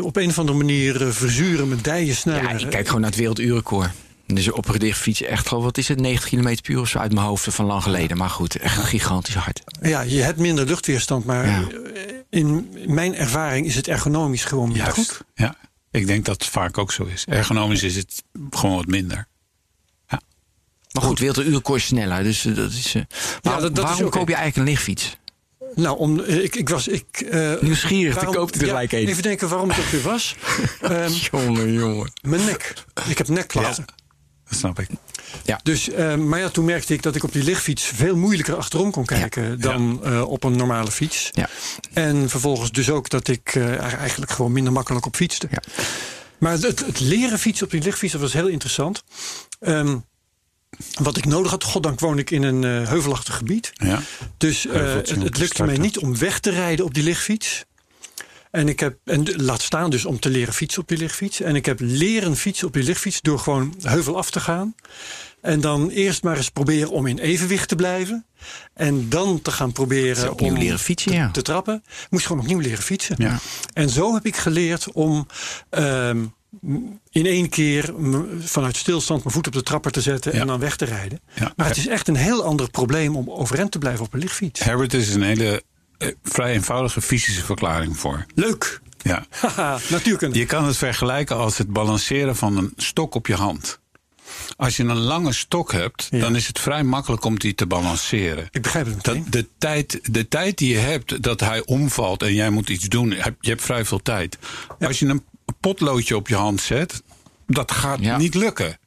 Op een of andere manier eh, verzuren mijn dijen sneller. Ja, ik kijk gewoon naar het werelduurrecord. Dus op een fiets echt gewoon, wat is het, 90 km per uur of zo uit mijn hoofd van lang geleden. Maar goed, echt gigantisch hard. Ja, je hebt minder luchtweerstand, maar Ja. in mijn ervaring is het ergonomisch gewoon minder Juist. goed. Ja, ik denk dat het vaak ook zo is. Ergonomisch is het gewoon wat minder. Maar goed, werelduurrecord is sneller. Dus eh, dat is. eh, maar dat- dat is waarom oké. koop je eigenlijk een lichtfiets? Nou, om, eh, ik, ik was. Ik, eh, Nieuwsgierig, waarom- dan koopt hij er ja, gelijk een. Even denken waarom het ook weer was. Ehm, Jongen, jongen. mijn nek. Ik heb nekklachten. Dat snap ik. Dus, eh, maar ja, toen merkte ik dat ik op die lichtfiets veel moeilijker achterom kon kijken dan eh, op een normale fiets. Ja. En vervolgens dus ook dat ik eigenlijk gewoon minder makkelijk op fietste. Ja. Maar het, het leren fietsen op die lichtfiets, dat was heel interessant. Ehm, wat ik nodig had, goddank woon ik in een eh, heuvelachtig gebied. Ja. Dus eh, het, lukte mij niet om weg te rijden op die lichtfiets. En ik heb, en laat staan dus om te leren fietsen op die lichtfiets. En ik heb leren fietsen op die lichtfiets door gewoon heuvel af te gaan. En dan eerst maar eens proberen om in evenwicht te blijven. En dan te gaan proberen om leren fietsen, te, ja. te trappen. Moest gewoon opnieuw leren fietsen. Ja. En zo heb ik geleerd om ehm, in één keer vanuit stilstand mijn voet op de trapper te zetten Ja. en dan weg te rijden. Ja. Maar het is echt een heel ander probleem om overeind te blijven op een lichtfiets. Herbert is een hele eh, vrij eenvoudige fysische verklaring voor. Leuk. Ja. Haha, natuurkunde. Je kan het vergelijken als het balanceren van een stok op je hand. Als je een lange stok hebt, Ja. dan is het vrij makkelijk om die te balanceren. Ik begrijp het Dat meteen. de, tijd, de tijd die je hebt dat hij omvalt en jij moet iets doen, je hebt vrij veel tijd. Als je een potloodje op je hand zet, dat gaat Ja. niet lukken.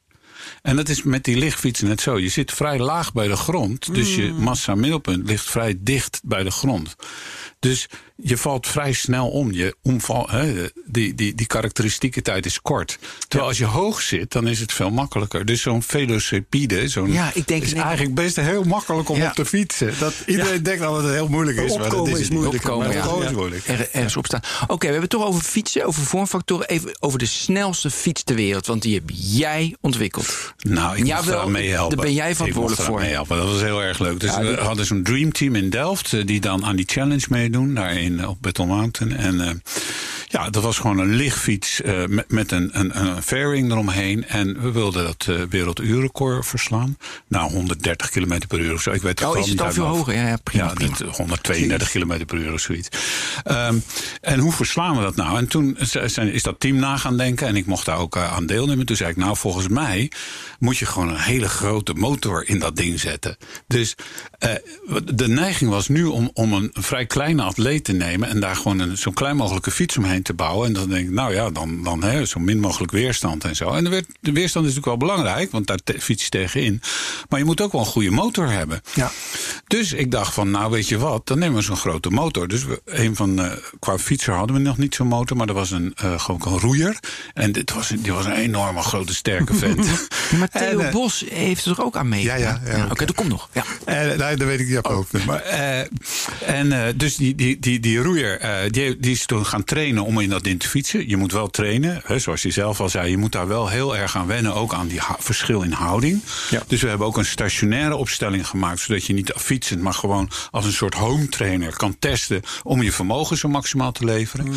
En dat is met die lichtfiets net zo. Je zit vrij laag bij de grond, dus je Mm. massa-middelpunt ligt vrij dicht bij de grond. Dus je valt vrij snel om. Je omval, hè, die, die, die karakteristieke tijd is kort. Terwijl als je hoog zit, dan is het veel makkelijker. Dus zo'n velocipede, zo'n, Ja, ik denk- is eigenlijk best heel makkelijk om Ja. op te fietsen. Dat, iedereen denkt dat het heel moeilijk is. maar dat Opkomen is, moeilijk. Opkomen, Maar ja. opkomen is Ja. moeilijk. Er, ergens op staan. Oké, we hebben het toch over fietsen, over vormfactoren. Even over de snelste fiets ter wereld. Want die heb jij ontwikkeld. Nou, ik mocht eraan meehelpen. daar ben jij verantwoordelijk voor. meehelpen. Dat was heel erg leuk. Dus Ja, we hadden zo'n dreamteam in Delft... eh, die dan aan die challenge meedoen, daar in, eh, op Battle Mountain. En eh, ja, dat was gewoon een lichtfiets eh, met, met een, een, een fairing eromheen. En we wilden dat eh werelduurrecord verslaan. Nou, 130 km per uur of zo. Ik weet het Oh, is het al veel hoger? Ja, ja, prima, Ja, prima. dit, 132 km per uur of zoiets. Ehm, en hoe verslaan we dat nou? En toen zijn, is dat team na gaan denken. En ik mocht daar ook eh, aan deelnemen. Toen zei ik, nou, volgens mij moet je gewoon een hele grote motor in dat ding zetten. Dus eh, de neiging was nu om, om een vrij kleine atleet te nemen. En daar gewoon een, zo'n klein mogelijke fiets omheen te bouwen. En dan denk ik, nou ja, dan, dan hè, zo min mogelijk weerstand en zo. En de, weer- de weerstand is natuurlijk wel belangrijk. Want daar fiets je tegenin. Maar je moet ook wel een goede motor hebben. Ja. Dus ik dacht van, nou weet je wat, dan nemen we zo'n grote motor. Dus we, een van, eh, qua fietser hadden we nog niet zo'n motor, maar er was een, eh, gewoon een roeier. En dit was, die was een enorme grote sterke vent. Maar Theo En, eh, Bos heeft er ook aan mee. Ja, ja, ja, Oké, oké. dat komt nog. Ja. Eh, nee, dat weet ik niet op hoofd. Maar, en dus die, die, die, die roeier, die, die is toen gaan trainen om in dat ding te fietsen. Je moet wel trainen, hè, zoals je zelf al zei. Je moet daar wel heel erg aan wennen, ook aan die verschil in houding. Ja. Dus we hebben ook een stationaire opstelling gemaakt, zodat je niet fietsend, maar gewoon als een soort home trainer kan testen om je vermogen zo maximaal te leveren. Hmm.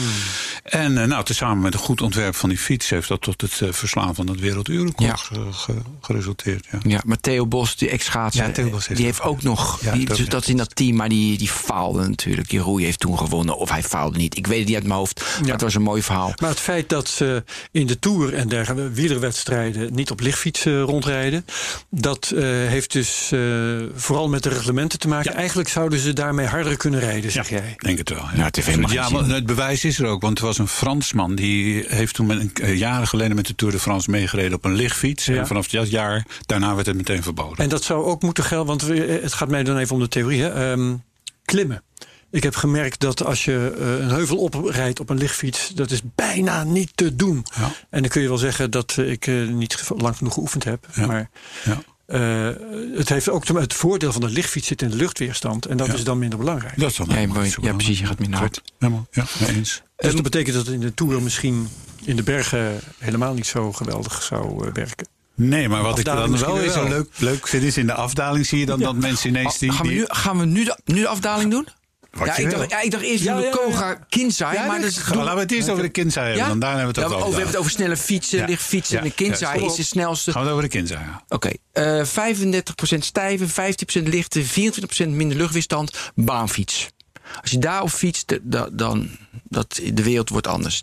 En eh, nou, tezamen met een goed ontwerp van die fiets heeft dat tot het eh, verslaan van het werelduurrecord Ja. ge- ge- geresulteerd. Ja. Ja, maar Theo Bos, die ex-schaatser, Ja, heeft die heeft ook nog... Die, dus dat is in dat team, maar die, die faalde natuurlijk. Die Roei heeft toen gewonnen, of hij faalde niet. Ik weet het niet uit mijn hoofd. Ja. Het was een mooi verhaal. Maar het feit dat ze in de Tour en dergelijke wielerwedstrijden niet op lichtfietsen rondrijden, dat uh, heeft dus uh, vooral met de reglementen te maken. Ja. Eigenlijk zouden ze daarmee harder kunnen rijden, zeg ja, jij. denk het wel. Ja, het, heeft ja maar het bewijs is er ook, want er was een Fransman die heeft toen met, uh, jaren geleden met de Tour de France meegereden op een lichtfiets. En vanaf dat jaar daarna werd het meteen verboden. En dat zou ook moeten gelden, want het gaat mij dan even om de theorie. Hè? Um, klimmen. Ik heb gemerkt dat als je uh, een heuvel oprijdt op een lichtfiets, dat is bijna niet te doen. Ja. En dan kun je wel zeggen dat ik uh, niet lang genoeg geoefend heb. Ja. Maar Ja. uh, het heeft ook te, het voordeel van de lichtfiets zit in de luchtweerstand. En dat Ja. is dan minder belangrijk. Dat is dan Ja, ja, precies. Je gaat minder hard. Helemaal, ja, eens. Dus dat betekent dat het in de Tour misschien in de bergen helemaal niet zo geweldig zou uh, werken. Nee, maar wat ik dan wel zo wel. leuk, leuk vind is in de afdaling zie je dan Ja. dat mensen ineens die... Gaan, we die- nu, gaan we nu de, nu de afdaling doen? Wat Ja je ik, wil. dacht, ja, ik dacht eerst Ja, ja. Koga Kinzai. Ja, maar dus, ga- laten we het eerst over de Kinzai hebben, Ja? dan daarna hebben we het Ja, over oh, we hebben het over snelle fietsen, Ja. lichtfietsen. Ja. En de Kinzai Ja, is de snelste. Gaan we het over de Kinzai, ja. Oké, eh 35% stijve, 15% lichte, 24% minder luchtweerstand, baanfiets. Als je daarop fietst, de- da- dan dat de wereld wordt anders.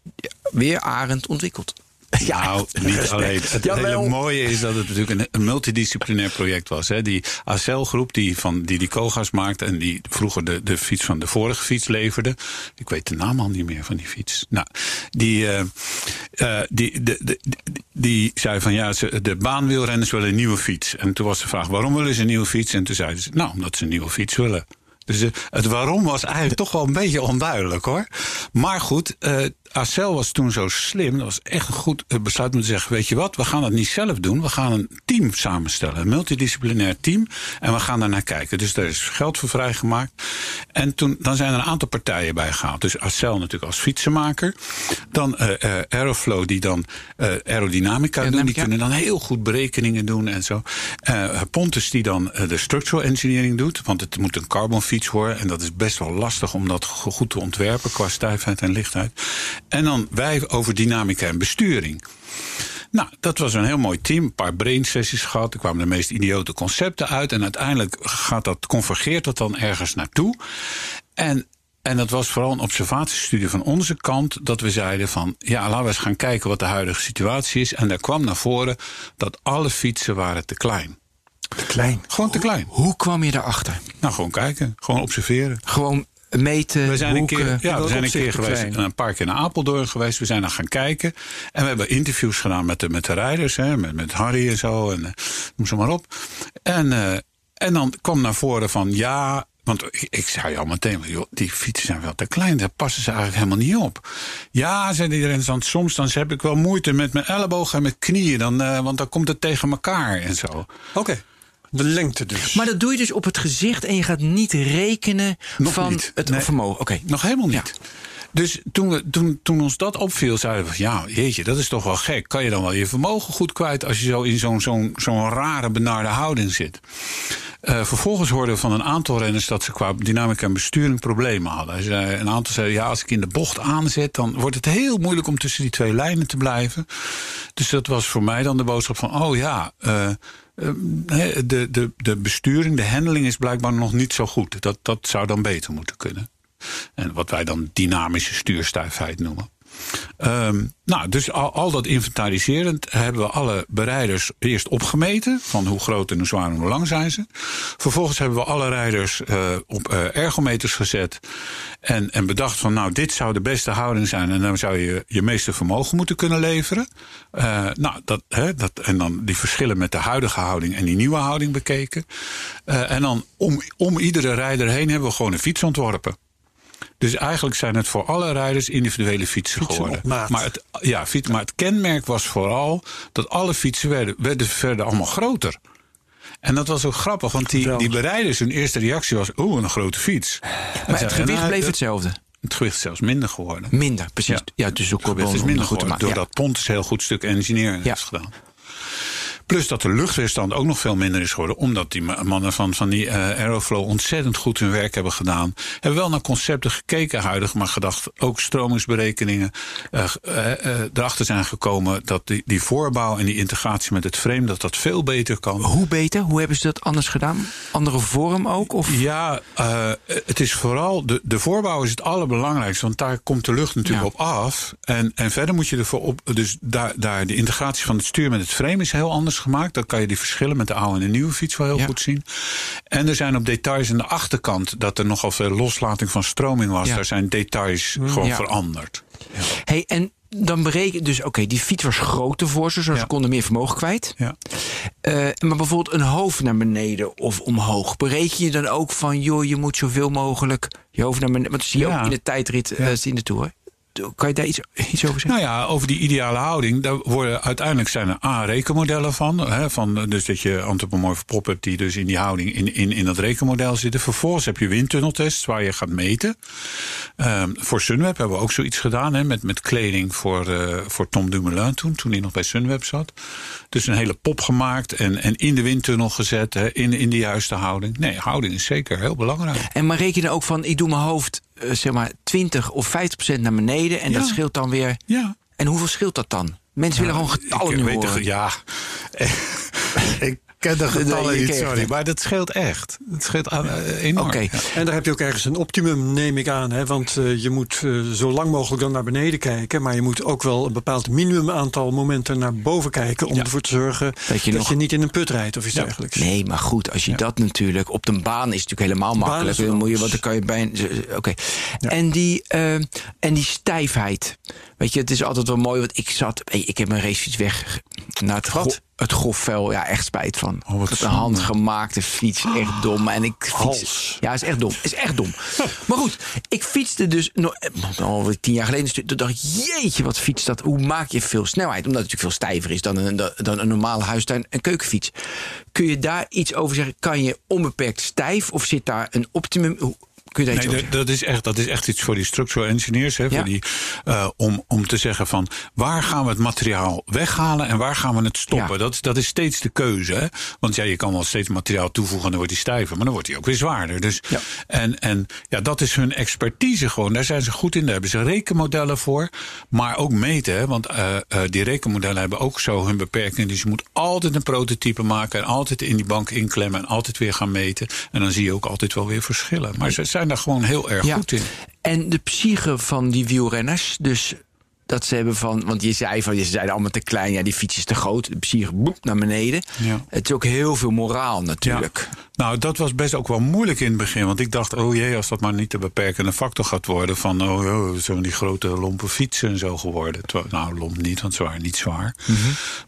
Weer Arend ontwikkeld. nou, niet alleen. Het Jawel. hele mooie is dat het natuurlijk een, een multidisciplinair project was. Hè. Die ACL-groep die, van, die die Koga's maakte... en die vroeger de, de fiets van de vorige fiets leverde. Ik weet de naam al niet meer van die fiets. Nou, die, eh, die, de, de, die, die zei van ja, ze, de baanwielrenners willen een nieuwe fiets. En toen was de vraag, waarom willen ze een nieuwe fiets? En toen zeiden ze, nou, omdat ze een nieuwe fiets willen. Dus eh, het waarom was eigenlijk toch wel een beetje onduidelijk hoor. Maar goed, Acel was toen zo slim. Dat was echt een goed eh, besluit om te zeggen: Weet je wat, we gaan dat niet zelf doen. We gaan een team samenstellen. Een multidisciplinair team. En we gaan daar naar kijken. Dus daar is geld voor vrijgemaakt. En toen, dan zijn er een aantal partijen bij gehaald. Dus Acel natuurlijk als fietsenmaker. Dan eh eh, Aeroflow, die dan aerodynamica doen. Die kunnen dan heel goed berekeningen doen en zo. Pontus, die dan de structural engineering doet. Want het moet een carbonfiets worden. En dat is best wel lastig om dat go- goed te ontwerpen qua stijfheid en lichtheid. En dan wij over dynamica en besturing. Nou, dat was een heel mooi team. Een paar brain sessies gehad. Er kwamen de meest idiote concepten uit. En uiteindelijk gaat dat, convergeert dat dan ergens naartoe. En, en dat was vooral een observatiestudie van onze kant. Dat we zeiden van, ja, laten we eens gaan kijken wat de huidige situatie is. En daar kwam naar voren dat alle fietsen waren te klein. Klein. Gewoon te klein. Hoe kwam je daarachter? Nou, gewoon kijken. Gewoon observeren. Gewoon meten, We zijn een keer, ja, we zijn een keer geweest, klein? een paar keer naar Apeldoorn geweest. We zijn daar gaan kijken. En we hebben interviews gedaan met de, met de rijders, hè, met, met Harry en zo. En, eh, noem ze maar op. En, eh, en dan kwam naar voren van ja. Want ik, ik zei al meteen, joh, die fietsen zijn wel te klein. Daar passen ze eigenlijk helemaal niet op. Ja, zei iedereen, dan, soms dan heb ik wel moeite met mijn ellebogen en mijn knieën. Dan, eh, want dan komt het tegen elkaar en zo. Oké. De lengte dus. Maar dat doe je dus op het gezicht en je gaat niet rekenen Nog van niet. het Nee. vermogen. Oké. Nog helemaal niet. Dus toen, we, toen, toen ons dat opviel, zeiden we ja, jeetje, dat is toch wel gek. Kan je dan wel je vermogen goed kwijt als je zo in zo'n zo'n zo'n rare benarde houding zit? Eh, vervolgens hoorden we van een aantal renners dat ze qua dynamica en besturing problemen hadden. Zei, een aantal zeiden ja, als ik in de bocht aanzet, dan wordt het heel moeilijk om tussen die twee lijnen te blijven. Dus dat was voor mij dan de boodschap van, oh ja, eh, de, de, de besturing, de handling is blijkbaar nog niet zo goed. Dat, dat zou dan beter moeten kunnen. En wat wij dan dynamische stuurstijfheid noemen. Ehm, nou, dus al, dat inventariserend hebben we alle bereiders eerst opgemeten. Van hoe groot en hoe zwaar en hoe lang zijn ze. Vervolgens hebben we alle rijders eh, op eh, ergometers gezet. En, en bedacht van nou, dit zou de beste houding zijn. En dan zou je je meeste vermogen moeten kunnen leveren. Eh, nou, dat, hè, dat, en dan die verschillen met de huidige houding en die nieuwe houding bekeken. En dan om, om iedere rijder heen hebben we gewoon een fiets ontworpen. Dus eigenlijk zijn het voor alle rijders individuele fietsen, Fietsen geworden. Maar, het, ja, fiets, maar het kenmerk was vooral dat alle fietsen werden, werden verder allemaal groter. En dat was ook grappig, want die, die bereiders, hun eerste reactie was: Oeh, een grote fiets. Maar het gewicht nou, bleef het, hetzelfde. het gewicht is zelfs minder geworden. Minder, precies. Ja. Ja, dus ook Het gewicht is minder goed geworden, maken. Ja. doordat Pontus heel goed stuk engineering Ja. heeft gedaan. Plus dat de luchtweerstand ook nog veel minder is geworden. Omdat die ma- mannen van, van die eh, Aeroflow ontzettend goed hun werk hebben gedaan. Hebben wel naar concepten gekeken huidig, maar gedacht ook stromingsberekeningen eh, eh, erachter zijn gekomen dat die, die voorbouw en die integratie met het frame dat dat veel beter kan. Hoe beter? Hoe hebben ze dat anders gedaan? Andere vorm ook? Of? Ja, het is vooral de, de voorbouw is het allerbelangrijkste, want daar komt de lucht natuurlijk Ja. op af. En, en verder moet je ervoor op. Dus daar, daar de integratie van het stuur met het frame is heel anders gemaakt. Dan kan je die verschillen met de oude en de nieuwe fiets wel heel Ja. goed zien. En er zijn op details aan de achterkant dat er nogal veel loslating van stroming was. Ja. Daar zijn details gewoon Ja. veranderd. Hey, en dan bereken dus, oké, die fiets was groter voor ze, zoals ze konden meer vermogen kwijt. Ja. Eh, maar bijvoorbeeld een hoofd naar beneden of omhoog. Bereken je dan ook van, joh, je moet zoveel mogelijk je hoofd naar beneden. Want dat zie je ook in de tijdrit eh, in de Tour. Kan je daar iets, iets over zeggen? Nou ja, over die ideale houding. Daar worden, uiteindelijk zijn er A, rekenmodellen van. Van dus dat je antropomorfe hebt die dus in die houding in, in, in dat rekenmodel zitten. Vervolgens heb je windtunneltests waar je gaat meten. Ehm, voor Sunweb hebben we ook zoiets gedaan. Hè, met, met kleding voor, eh, voor Tom Dumoulin toen. Toen hij nog bij Sunweb zat. Dus een hele pop gemaakt en, en in de windtunnel gezet. Hè, in, in de juiste houding. Nee, houding is zeker heel belangrijk. En maar reken ook van, ik doe mijn hoofd eh, zeg maar 20 of 50 procent naar beneden. En Ja. dat scheelt dan weer. Ja, En hoeveel scheelt dat dan? Mensen willen gewoon getallen ik nu weet horen. ja, ik ken de getallen niet, sorry. Maar dat scheelt echt. Het scheelt aan, eh, enorm. Ja. En daar heb je ook ergens een optimum, neem ik aan. Hè? Want eh, je moet eh, zo lang mogelijk dan naar beneden kijken. Maar je moet ook wel een bepaald minimum aantal momenten naar boven kijken. Om ervoor te zorgen dat je, nog- niet in een put rijdt of iets Ja. dergelijks. Nee, maar goed, als je dat natuurlijk op de baan is het natuurlijk helemaal makkelijk. Dan moet je, want dan kan je bijna. Oké. En die en die stijfheid. Weet je, het is altijd wel mooi. Want ik zat, hey, ik heb mijn racefiets weg naar het Wat? Het grofvel. Ja, echt spijt van. Oh, wat het een handgemaakte fiets, echt dom. En ik fiets. Hals. Ja, is echt dom. Is echt dom. maar goed, ik fietste dus nog alweer tien jaar geleden. stuk, Toen dacht ik, jeetje, wat fiets dat? Hoe maak je veel snelheid? Omdat het natuurlijk veel stijver is dan een, dan een normale huistuin- en keukenfiets. Kun je daar iets over zeggen? Kan je onbeperkt stijf of zit daar een optimum? Hoe- Kun je daar iets Nee, over dat, is echt, dat is echt iets voor die structural engineers. Hè, Ja. voor die, eh, om, om te zeggen van waar gaan we het materiaal weghalen en waar gaan we het stoppen. Ja. Dat, is- dat is steeds de keuze. Hè? Want ja, je kan wel steeds materiaal toevoegen en dan wordt hij stijver. Maar dan wordt hij ook weer zwaarder. Dus, Ja. En, en ja, dat is hun expertise gewoon. Daar zijn ze goed in. Daar hebben ze rekenmodellen voor. Maar ook meten. Hè? Want eh, eh, die rekenmodellen hebben ook zo hun beperkingen. Dus je moet altijd een prototype maken. En altijd in die bank inklemmen. En altijd weer gaan meten. En dan zie je ook altijd wel weer verschillen. Maar ze zijn daar gewoon heel erg Ja. goed in. En de psyche van die wielrenners, dus dat ze hebben van, want je zei van, je zeiden allemaal te klein, ja, die fiets is te groot, de psyche boep naar beneden. Ja. Het is ook heel veel moraal natuurlijk. Ja. Nou, dat was best ook wel moeilijk in het begin. Want ik dacht, oh jee, als dat maar niet de beperkende factor gaat worden. Van, oh, oh zo die grote lompe fietsen en zo geworden. Nou, lomp niet, want ze waren niet zwaar. Mhm.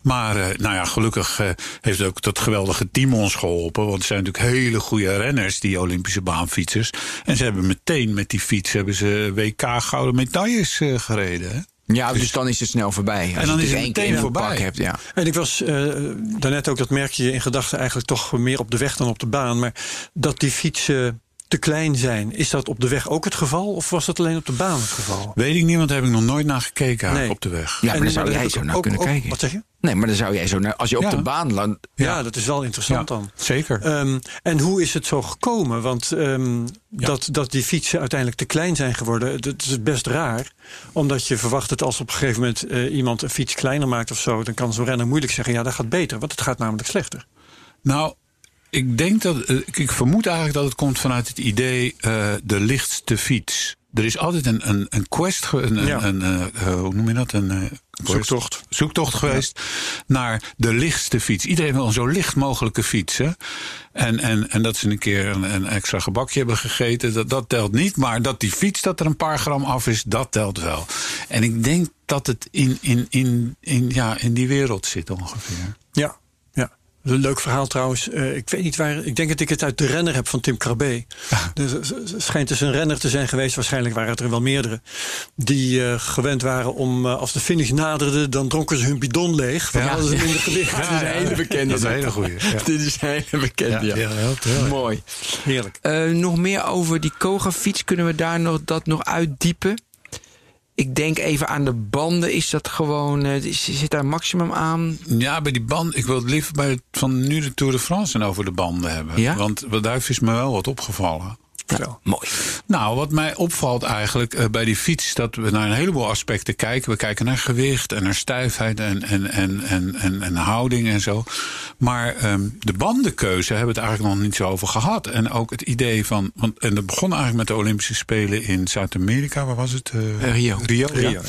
Maar, eh, nou ja, gelukkig eh, heeft ook dat geweldige team ons geholpen. Want het zijn natuurlijk hele goede renners, die Olympische baanfietsers. En ze hebben meteen met die fiets hebben ze WK gouden medailles eh, gereden. Hè? Ja, dus, dan is het snel voorbij. Als En dan je is het één keer meteen in een voorbij. pak hebt, ja. En ik was eh, daarnet ook, dat merk je in gedachten eigenlijk toch meer op de weg dan op de baan. Maar dat die fietsen te klein zijn, is dat op de weg ook het geval? Of was dat alleen op de baan het geval? Weet ik niet, want daar heb ik nog nooit naar gekeken Nee. op de weg. Ja, maar En- dan zou jij zo naar ook- kunnen ook- kijken. Wat zeg je? Nee, maar dan zou jij zo naar, als je op Ja. de baan landt. Ja, dat is wel interessant dan. Zeker. Ehm, en hoe is het zo gekomen? Want ehm, dat, dat die fietsen uiteindelijk te klein zijn geworden, dat is best raar. Omdat je verwacht dat als op een gegeven moment eh, iemand een fiets kleiner maakt of zo, dan kan zo'n renner moeilijk zeggen: ja, dat gaat beter, want het gaat namelijk slechter. Nou, ik denk dat. eh, ik- Ik vermoed eigenlijk dat het komt vanuit het idee eh, de lichtste fiets. Er is altijd een, een, een quest, een, Ja. een, een, eh, eh, hoe noem je dat? Een eh? Zoektocht. Zoektocht geweest naar de lichtste fiets. Iedereen wil een zo licht mogelijke fiets. Hè? En, en, en dat ze een keer een, een extra gebakje hebben gegeten, dat, dat telt niet. Maar dat die fiets dat er een paar gram af is, dat telt wel. En ik denk dat het in, in, in, in, ja, in die wereld zit ongeveer. Ja. Een leuk verhaal trouwens. Eh, ik weet niet waar. Ik denk dat ik het uit de renner heb van Tim Krabbe. Dus het schijnt dus een renner te zijn geweest. Waarschijnlijk waren het er wel meerdere. Die eh, gewend waren om eh, als de finish naderde, dan dronken ze hun bidon leeg. Ja. hadden ze minder gewicht. Dat is een hele bekende. Dat is een hele goeie. Ja. Dit is een hele bekende, ja. heel. Mooi. Heerlijk. Eh, nog meer over die Koga-fiets. Kunnen we daar nog, dat nog uitdiepen? Ik denk even aan de banden. Is dat gewoon, eh, zit daar maximum aan? Ja, bij die band. Ik wil het liever bij het, van nu de Tour de France en over de banden hebben. Ja? Want wat- daar is me wel wat opgevallen. Ja, mooi. Nou, wat mij opvalt eigenlijk eh, bij die fiets, dat we naar een heleboel aspecten kijken. We kijken naar gewicht en naar stijfheid en, en, en, en, en, en houding en zo. Maar ehm, de bandenkeuze hebben we het eigenlijk nog niet zo over gehad. En ook het idee van. Want, en dat begon eigenlijk met de Olympische Spelen in Zuid-Amerika. Waar was het? Eh, Rio. Rio. ja. Rio.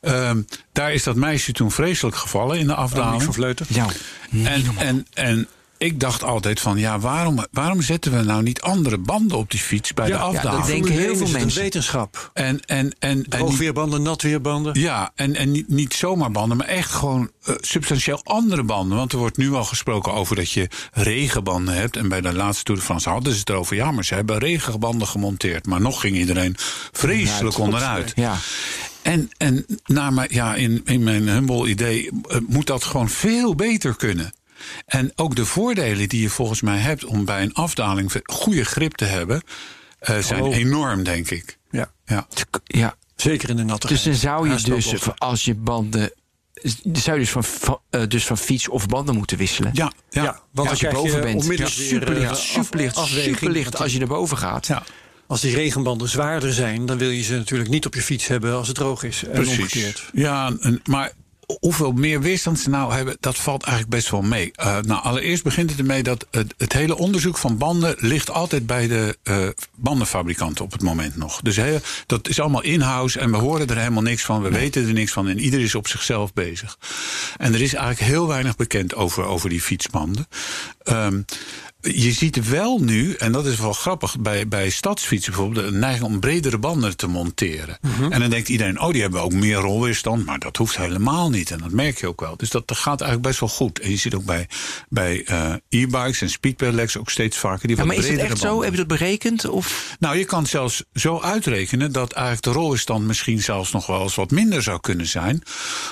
Ehm, daar is dat meisje toen vreselijk gevallen in de Annemiek afdaling. van Vleuten. Ja. En, en, en ik dacht altijd van, ja, waarom, waarom zetten we nou niet andere banden op die fiets bij Ja, de ja, afdaling? dat denken heel 1 veel mensen. Een wetenschap. En, en, en, en niet, Droogweerbanden, natweerbanden. ja, en, en niet, niet zomaar banden, maar echt gewoon eh, substantieel andere banden. Want er wordt nu al gesproken over dat je regenbanden hebt. En bij de laatste Tour de France hadden ze het erover. Ja, maar ze hebben regenbanden gemonteerd. Maar nog ging iedereen vreselijk onderuit. Ja. En, en naar mijn, ja, in, in mijn humble idee eh, moet dat gewoon veel beter kunnen. En ook de voordelen die je volgens mij hebt om bij een afdaling goede grip te hebben, eh, zijn Oh. enorm, denk ik. Ja. Ja. ja. Zeker in de natte Dus dan zou je dus, als je banden... Zou je dus van, van, eh, dus van fiets of banden moeten wisselen? Ja, ja. Ja, want als je boven bent. weer, superlicht, eh, af- superlicht, afweging. superlicht als je naar boven gaat. ja. Als die regenbanden zwaarder zijn, dan wil je ze natuurlijk niet op je fiets hebben als het droog is. En Precies. omgekeerd. Ja, en- maar hoeveel meer weerstand ze nou hebben, dat valt eigenlijk best wel mee. Eh, nou, allereerst begint het ermee dat het, het hele onderzoek van banden ligt altijd bij de eh, bandenfabrikanten op het moment nog. Dus he, dat is allemaal in-house en we horen er helemaal niks van. We weten er niks van en ieder is op zichzelf bezig. En er is eigenlijk heel weinig bekend over, over die fietsbanden. Ehm, je ziet wel nu, en dat is wel grappig, bij, bij stadsfietsen bijvoorbeeld, een neiging om bredere banden te monteren. En dan denkt iedereen, oh, die hebben ook meer rolweerstand. Maar dat hoeft helemaal niet. En dat merk je ook wel. Dus dat, dat gaat eigenlijk best wel goed. En je ziet ook bij, bij eh, e-bikes en speedpedelecs ook steeds vaker die Ja, maar is het echt zo? Heb je dat berekend? Of? Nou, je kan zelfs zo uitrekenen dat eigenlijk de rolweerstand misschien zelfs nog wel eens wat minder zou kunnen zijn.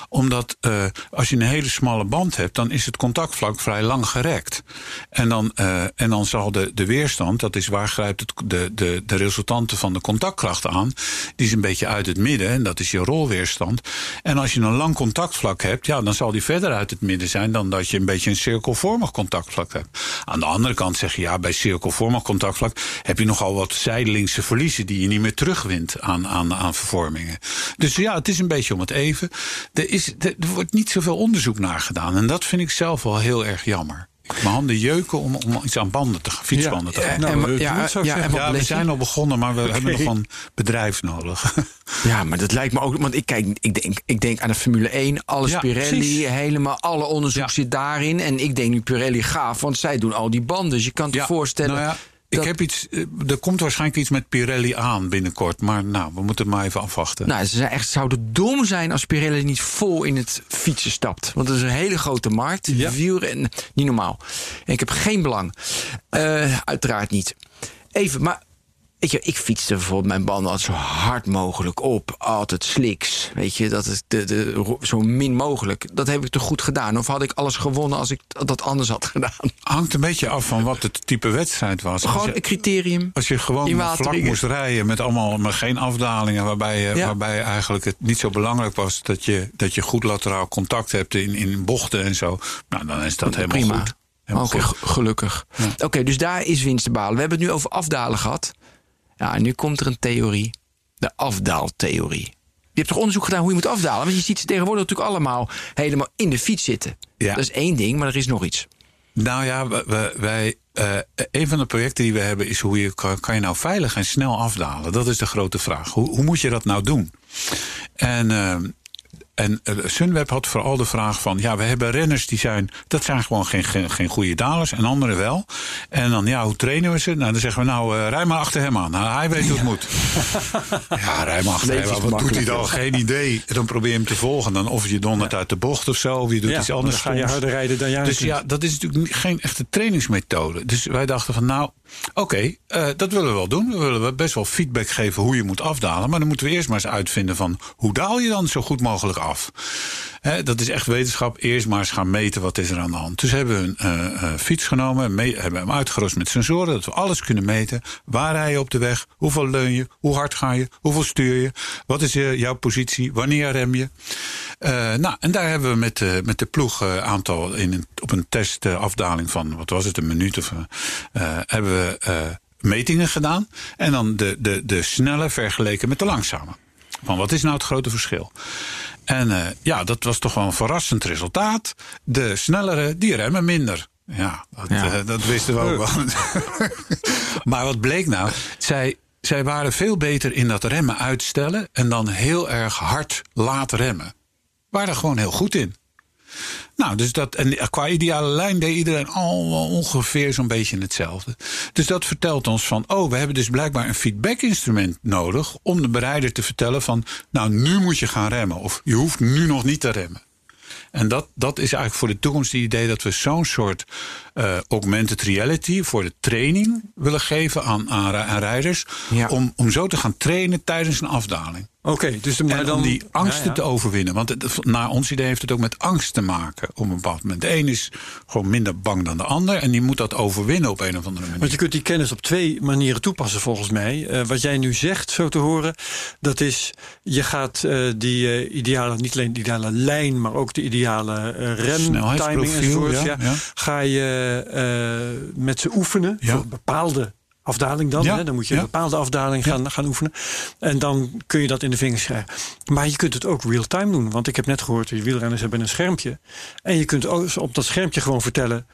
Omdat eh, als je een hele smalle band hebt, dan is het contactvlak vrij lang gerekt. En dan, eh, en dan zal de, de weerstand, dat is waar grijpt het, de, de, de resultanten van de contactkracht aan, die is een beetje uit het midden en dat is je rolweerstand. En als je een lang contactvlak hebt, ja, dan zal die verder uit het midden zijn dan dat je een beetje een cirkelvormig contactvlak hebt. Aan de andere kant zeg je ja, bij cirkelvormig contactvlak heb je nogal wat zijdelingse verliezen die je niet meer terugwint aan, aan, aan vervormingen. Dus ja, het is een beetje om het even. Er, is, er, er wordt niet zoveel onderzoek naar gedaan en dat vind ik zelf wel heel erg jammer. Mijn handen jeuken om, om iets aan banden te gaan, fietsbanden te gaan. Nou, en, ja, ik ja, en Ja, we zijn al begonnen, maar we hebben nog een bedrijf nodig. Ja, maar dat lijkt me ook. Want ik kijk, ik denk, ik denk aan de Formule 1, alle Ja, Pirelli, precies. helemaal alle onderzoek Ja. zit daarin. En ik denk nu Pirelli gaaf, want zij doen al die banden. Dus je kan je voorstellen. Nou ja, dat- ik heb iets, eh, er komt waarschijnlijk iets met Pirelli aan binnenkort. Maar nou, we moeten het maar even afwachten. Nou, ze zijn echt, zouden dom zijn als Pirelli niet vol in het fietsen stapt. Want het is een hele grote markt. Ja. Wielrennen, niet normaal. En ik heb geen belang. Eh, uiteraard niet. Even, maar weet je, ik fietste bijvoorbeeld mijn banden altijd zo hard mogelijk op. Altijd sliks. Weet je, dat is de, de, zo min mogelijk. Dat heb ik toch goed gedaan? Of had ik alles gewonnen als ik dat anders had gedaan? Hangt een beetje af van wat het type wedstrijd was. Gewoon je- een criterium. Als je gewoon vlak moest rijden met allemaal maar geen afdalingen, waarbij, je, Ja. waarbij eigenlijk het niet zo belangrijk was dat je, dat je goed lateraal contact hebt in, in bochten en zo. Nou, dan is dat helemaal Prima. goed. Helemaal goed. gelukkig. Oké, dus daar is winst te behalen. We hebben het nu over afdalen gehad. Ja, en nu komt er een theorie. De afdaaltheorie. Je hebt toch onderzoek gedaan hoe je moet afdalen? Want je ziet ze tegenwoordig natuurlijk allemaal helemaal in de fiets zitten. Ja. Dat is één ding, maar er is nog iets. Nou ja, we- wij, eh, een van de projecten die we hebben is hoe je kan, kan je nou veilig en snel afdalen. Dat is de grote vraag. Hoe, hoe moet je dat nou doen? En, eh, en eh, Sunweb had vooral de vraag van, ja, we hebben renners die zijn, dat zijn gewoon geen, geen, geen goede dalers en anderen wel. En dan, ja, hoe trainen we ze? Nou, dan zeggen we, nou, eh, rij maar achter hem aan. Nou, hij weet hoe het moet. Ja, rij maar achter hem aan. Wat doet hij dan? Geen idee. En dan probeer je hem te volgen. Dan of je dondert uit de bocht of zo, of je doet Ja, iets anders. dan ga je harder rijden dan jij Dus kunt. ja, dat is natuurlijk geen echte trainingsmethode. Dus wij dachten van nou, Oké, eh, dat willen we wel doen. We willen best wel feedback geven hoe je moet afdalen. Maar dan moeten we eerst maar eens uitvinden van hoe daal je dan zo goed mogelijk af. Dat is echt wetenschap. Eerst maar eens gaan meten wat is er aan de hand. Dus hebben we een eh, eh, fiets genomen, me- hebben hem uitgerust met sensoren, dat we alles kunnen meten. Waar rij je op de weg? Hoeveel leun je? Hoe hard ga je? Hoeveel stuur je? Wat is eh, jouw positie? Wanneer rem je? Eh, nou, en daar hebben we met, met de ploeg aantal in een, op een testafdaling van wat was het, een minuut of hebben we metingen gedaan. En dan de, de, de snelle vergeleken met de langzame. Van wat is nou het grote verschil? En eh, ja, dat was toch wel een verrassend resultaat. De snellere, die remmen minder. Ja, dat, Ja. eh, dat wisten we ook wel. maar wat bleek nou? Zij, zij waren veel beter in dat remmen uitstellen... en dan heel erg hard laten remmen. Waren er gewoon heel goed in. Nou, dus dat, en qua ideale lijn deed iedereen al ongeveer zo'n beetje hetzelfde. Dus dat vertelt ons van, oh, we hebben dus blijkbaar een feedback-instrument nodig om de berijder te vertellen van, nou, nu moet je gaan remmen. Of je hoeft nu nog niet te remmen. En dat, dat is eigenlijk voor de toekomst het idee dat we zo'n soort eh, augmented reality voor de training willen geven aan, aan, ri- aan rijders. Ja. Om, om zo te gaan trainen tijdens een afdaling. Oké, dus de, maar dan om die angsten Ja, ja. te overwinnen. Want het, naar ons idee heeft het ook met angst te maken op een bepaald moment. De een is gewoon minder bang dan de ander. En die moet dat overwinnen op een of andere manier. Want je kunt die kennis op twee manieren toepassen, volgens mij. Eh, wat jij nu zegt, zo te horen, dat is... je gaat eh, die eh, ideale, niet alleen de ideale lijn... maar ook de ideale rem, timing enzovoort... ja, Ja, ga je met ze oefenen voor bepaalde afdaling dan. Ja, Hè? Dan moet je ja. een bepaalde afdaling gaan, gaan oefenen. En dan kun je dat in de vingers krijgen. Maar je kunt het ook real-time doen. Want ik heb net gehoord, die wielrenners hebben een schermpje. En je kunt ook op dat schermpje gewoon vertellen...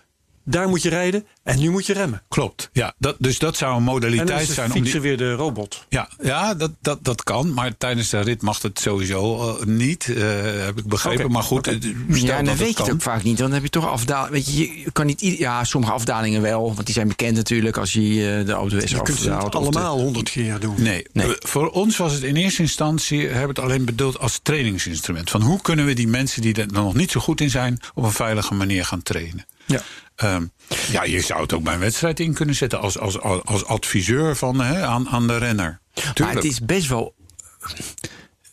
daar moet je rijden en nu moet je remmen. Klopt. Ja, dat, dus dat zou een En dan modaliteit zijn om die, fietser weer de robot. Ja, ja dat, dat, dat kan. Maar tijdens de rit mag het sowieso eh, niet. eh, heb ik begrepen. Maar goed, eh, Ja, en dat dan het weet je het ook vaak niet. Want dan heb je toch afdalingen. Weet je, je kan niet. Ja, sommige afdalingen wel. Want die zijn bekend natuurlijk als je de auto is Je kunt niet de- allemaal honderd keer doen. Nee, Nee. voor ons was het in eerste instantie hebben we het alleen bedoeld als trainingsinstrument. Van hoe kunnen we die mensen die er nog niet zo goed in zijn, op een veilige manier gaan trainen? Ja. Ehm, ja, je zou het ook bij een wedstrijd in kunnen zetten als, als, als, adviseur van, hè, aan, aan de renner. Maar het is best wel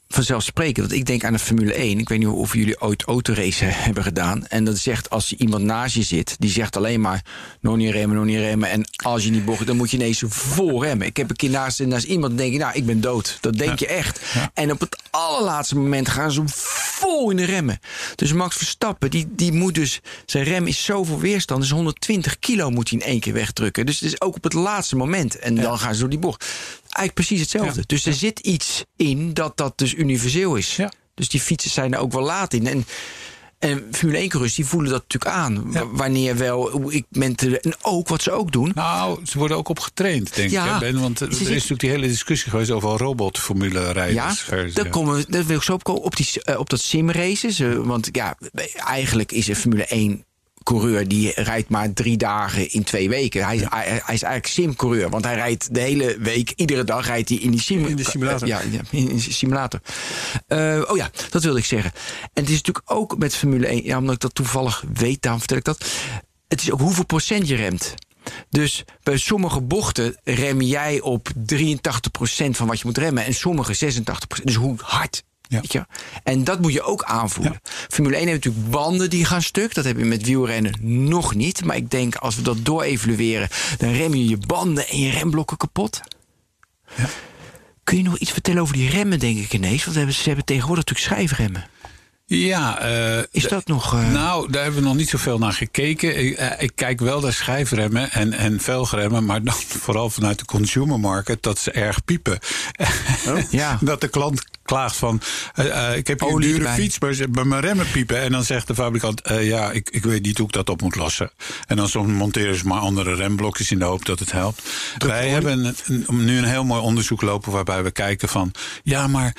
vanzelfsprekend. Want ik denk aan de Formule 1. Ik weet niet of jullie ooit autoracen hebben gedaan. En dat zegt als iemand naast je zit, die zegt alleen maar nog niet remmen, nog niet remmen. En als je niet bocht, dan moet je ineens vol remmen. Ik heb een keer naast, naast iemand denk ik, nou, ik ben dood. Dat denk je echt. En op het allerlaatste moment gaan ze vol in de remmen. Dus Max Verstappen, die, die moet dus, zijn rem is zoveel weerstand. Dus 120 kilo moet hij in één keer wegdrukken. Dus het is ook op het laatste moment. En dan gaan ze door die bocht. Eigenlijk precies hetzelfde. Ja. Dus er zit iets in dat dat dus universeel is. Ja. Dus die fietsers zijn er ook wel laat in. En, en Formule 1 coureurs die voelen dat natuurlijk aan. Ja. Wanneer wel, ik ben te, en ook wat ze ook doen. Nou, ze worden ook op getraind, denk Ja. ik. Ben, want er is natuurlijk die hele discussie geweest over robotformule rijders. Ja, daar, ja. komen we, daar wil ik zo op komen. Op, die, eh, op dat simraces. want ja, eigenlijk is een Formule 1 coureur die rijdt maar drie dagen in twee weken. Hij, is- hij, hij is eigenlijk simcoureur. Want hij rijdt de hele week, iedere dag rijdt hij in die sim- In de simulator. Ja, ja, in de simulator. Eh, oh ja, dat wilde ik zeggen. En het is natuurlijk ook met Formule 1, ja, omdat ik dat toevallig weet, daarom vertel ik dat. Het is ook hoeveel procent je remt. Dus bij sommige bochten rem jij op 83% van wat je moet remmen. En sommige 86%. Dus hoe hard. Ja. Weet je? En dat moet je ook aanvoelen. Formule 1 heeft natuurlijk banden die gaan stuk. Dat heb je met wielrennen nog niet. Maar ik denk als we dat door-evalueren... dan rem je je banden en je remblokken kapot. Kun je nog iets vertellen over die remmen, denk ik ineens? Want ze hebben, ze hebben tegenwoordig natuurlijk schijfremmen. Ja, eh, Is dat nog... eh, Nou, daar hebben we nog niet zoveel naar gekeken. Ik, eh, ik kijk wel naar schijfremmen en, en velgremmen, maar dan vooral vanuit de consumer market dat ze erg piepen. Ja. dat de klant klaagt van, eh, eh, ik heb hier een dure erbij. fiets, maar, ze- maar mijn remmen piepen. En dan zegt de fabrikant, eh, ja, ik, ik weet niet hoe ik dat op moet lossen. En dan soms monteren ze maar andere remblokjes in de hoop dat het helpt. Wij hebben een- een- nu een heel mooi onderzoek lopen waarbij we kijken van, ja, maar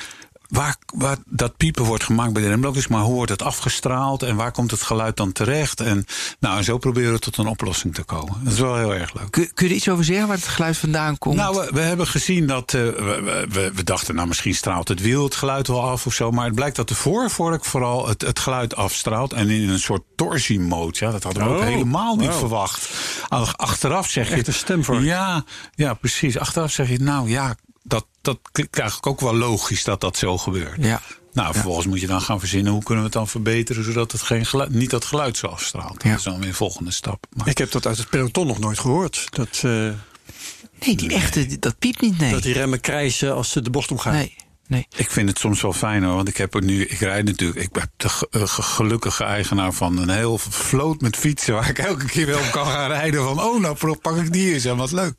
waar, waar dat piepen wordt gemaakt bij de remblokjes, maar hoe wordt het afgestraald en waar komt het geluid dan terecht? En, nou, en zo proberen we tot een oplossing te komen. Dat is wel heel erg leuk. Kun, kun je er iets over zeggen waar het geluid vandaan komt? Nou, we, we hebben gezien dat. eh, we, we, we dachten, nou, misschien straalt het wiel het geluid wel af of zo. Maar het blijkt dat de voorvork vooral het, het geluid afstraalt. En in een soort torsiemode. Ja, dat hadden we ook Oh, helemaal niet verwacht. Ach- Achteraf zeg je. Echt een stemvork. Ja, ja, precies. Achteraf zeg je, nou ja, dat, dat klinkt eigenlijk ook wel logisch dat dat zo gebeurt. ja. Nou, vervolgens moet je dan gaan verzinnen hoe kunnen we het dan verbeteren zodat het geen geluid, niet dat geluid zo afstraalt. Ja. Dat is dan weer een volgende stap. Maar, Ik heb dat uit het peloton nog nooit gehoord. Dat, eh, Nee, die echte, dat piept niet, nee. dat die remmen krijsen als ze de bocht omgaan. Nee, nee. Ik vind het soms wel fijn hoor, want ik heb er nu, ik rijd natuurlijk, ik ben de eh, ge- gelukkige eigenaar van een heel vloot met fietsen waar ik elke keer wel op kan gaan rijden. Van oh, nou pak ik die eens en wat leuk.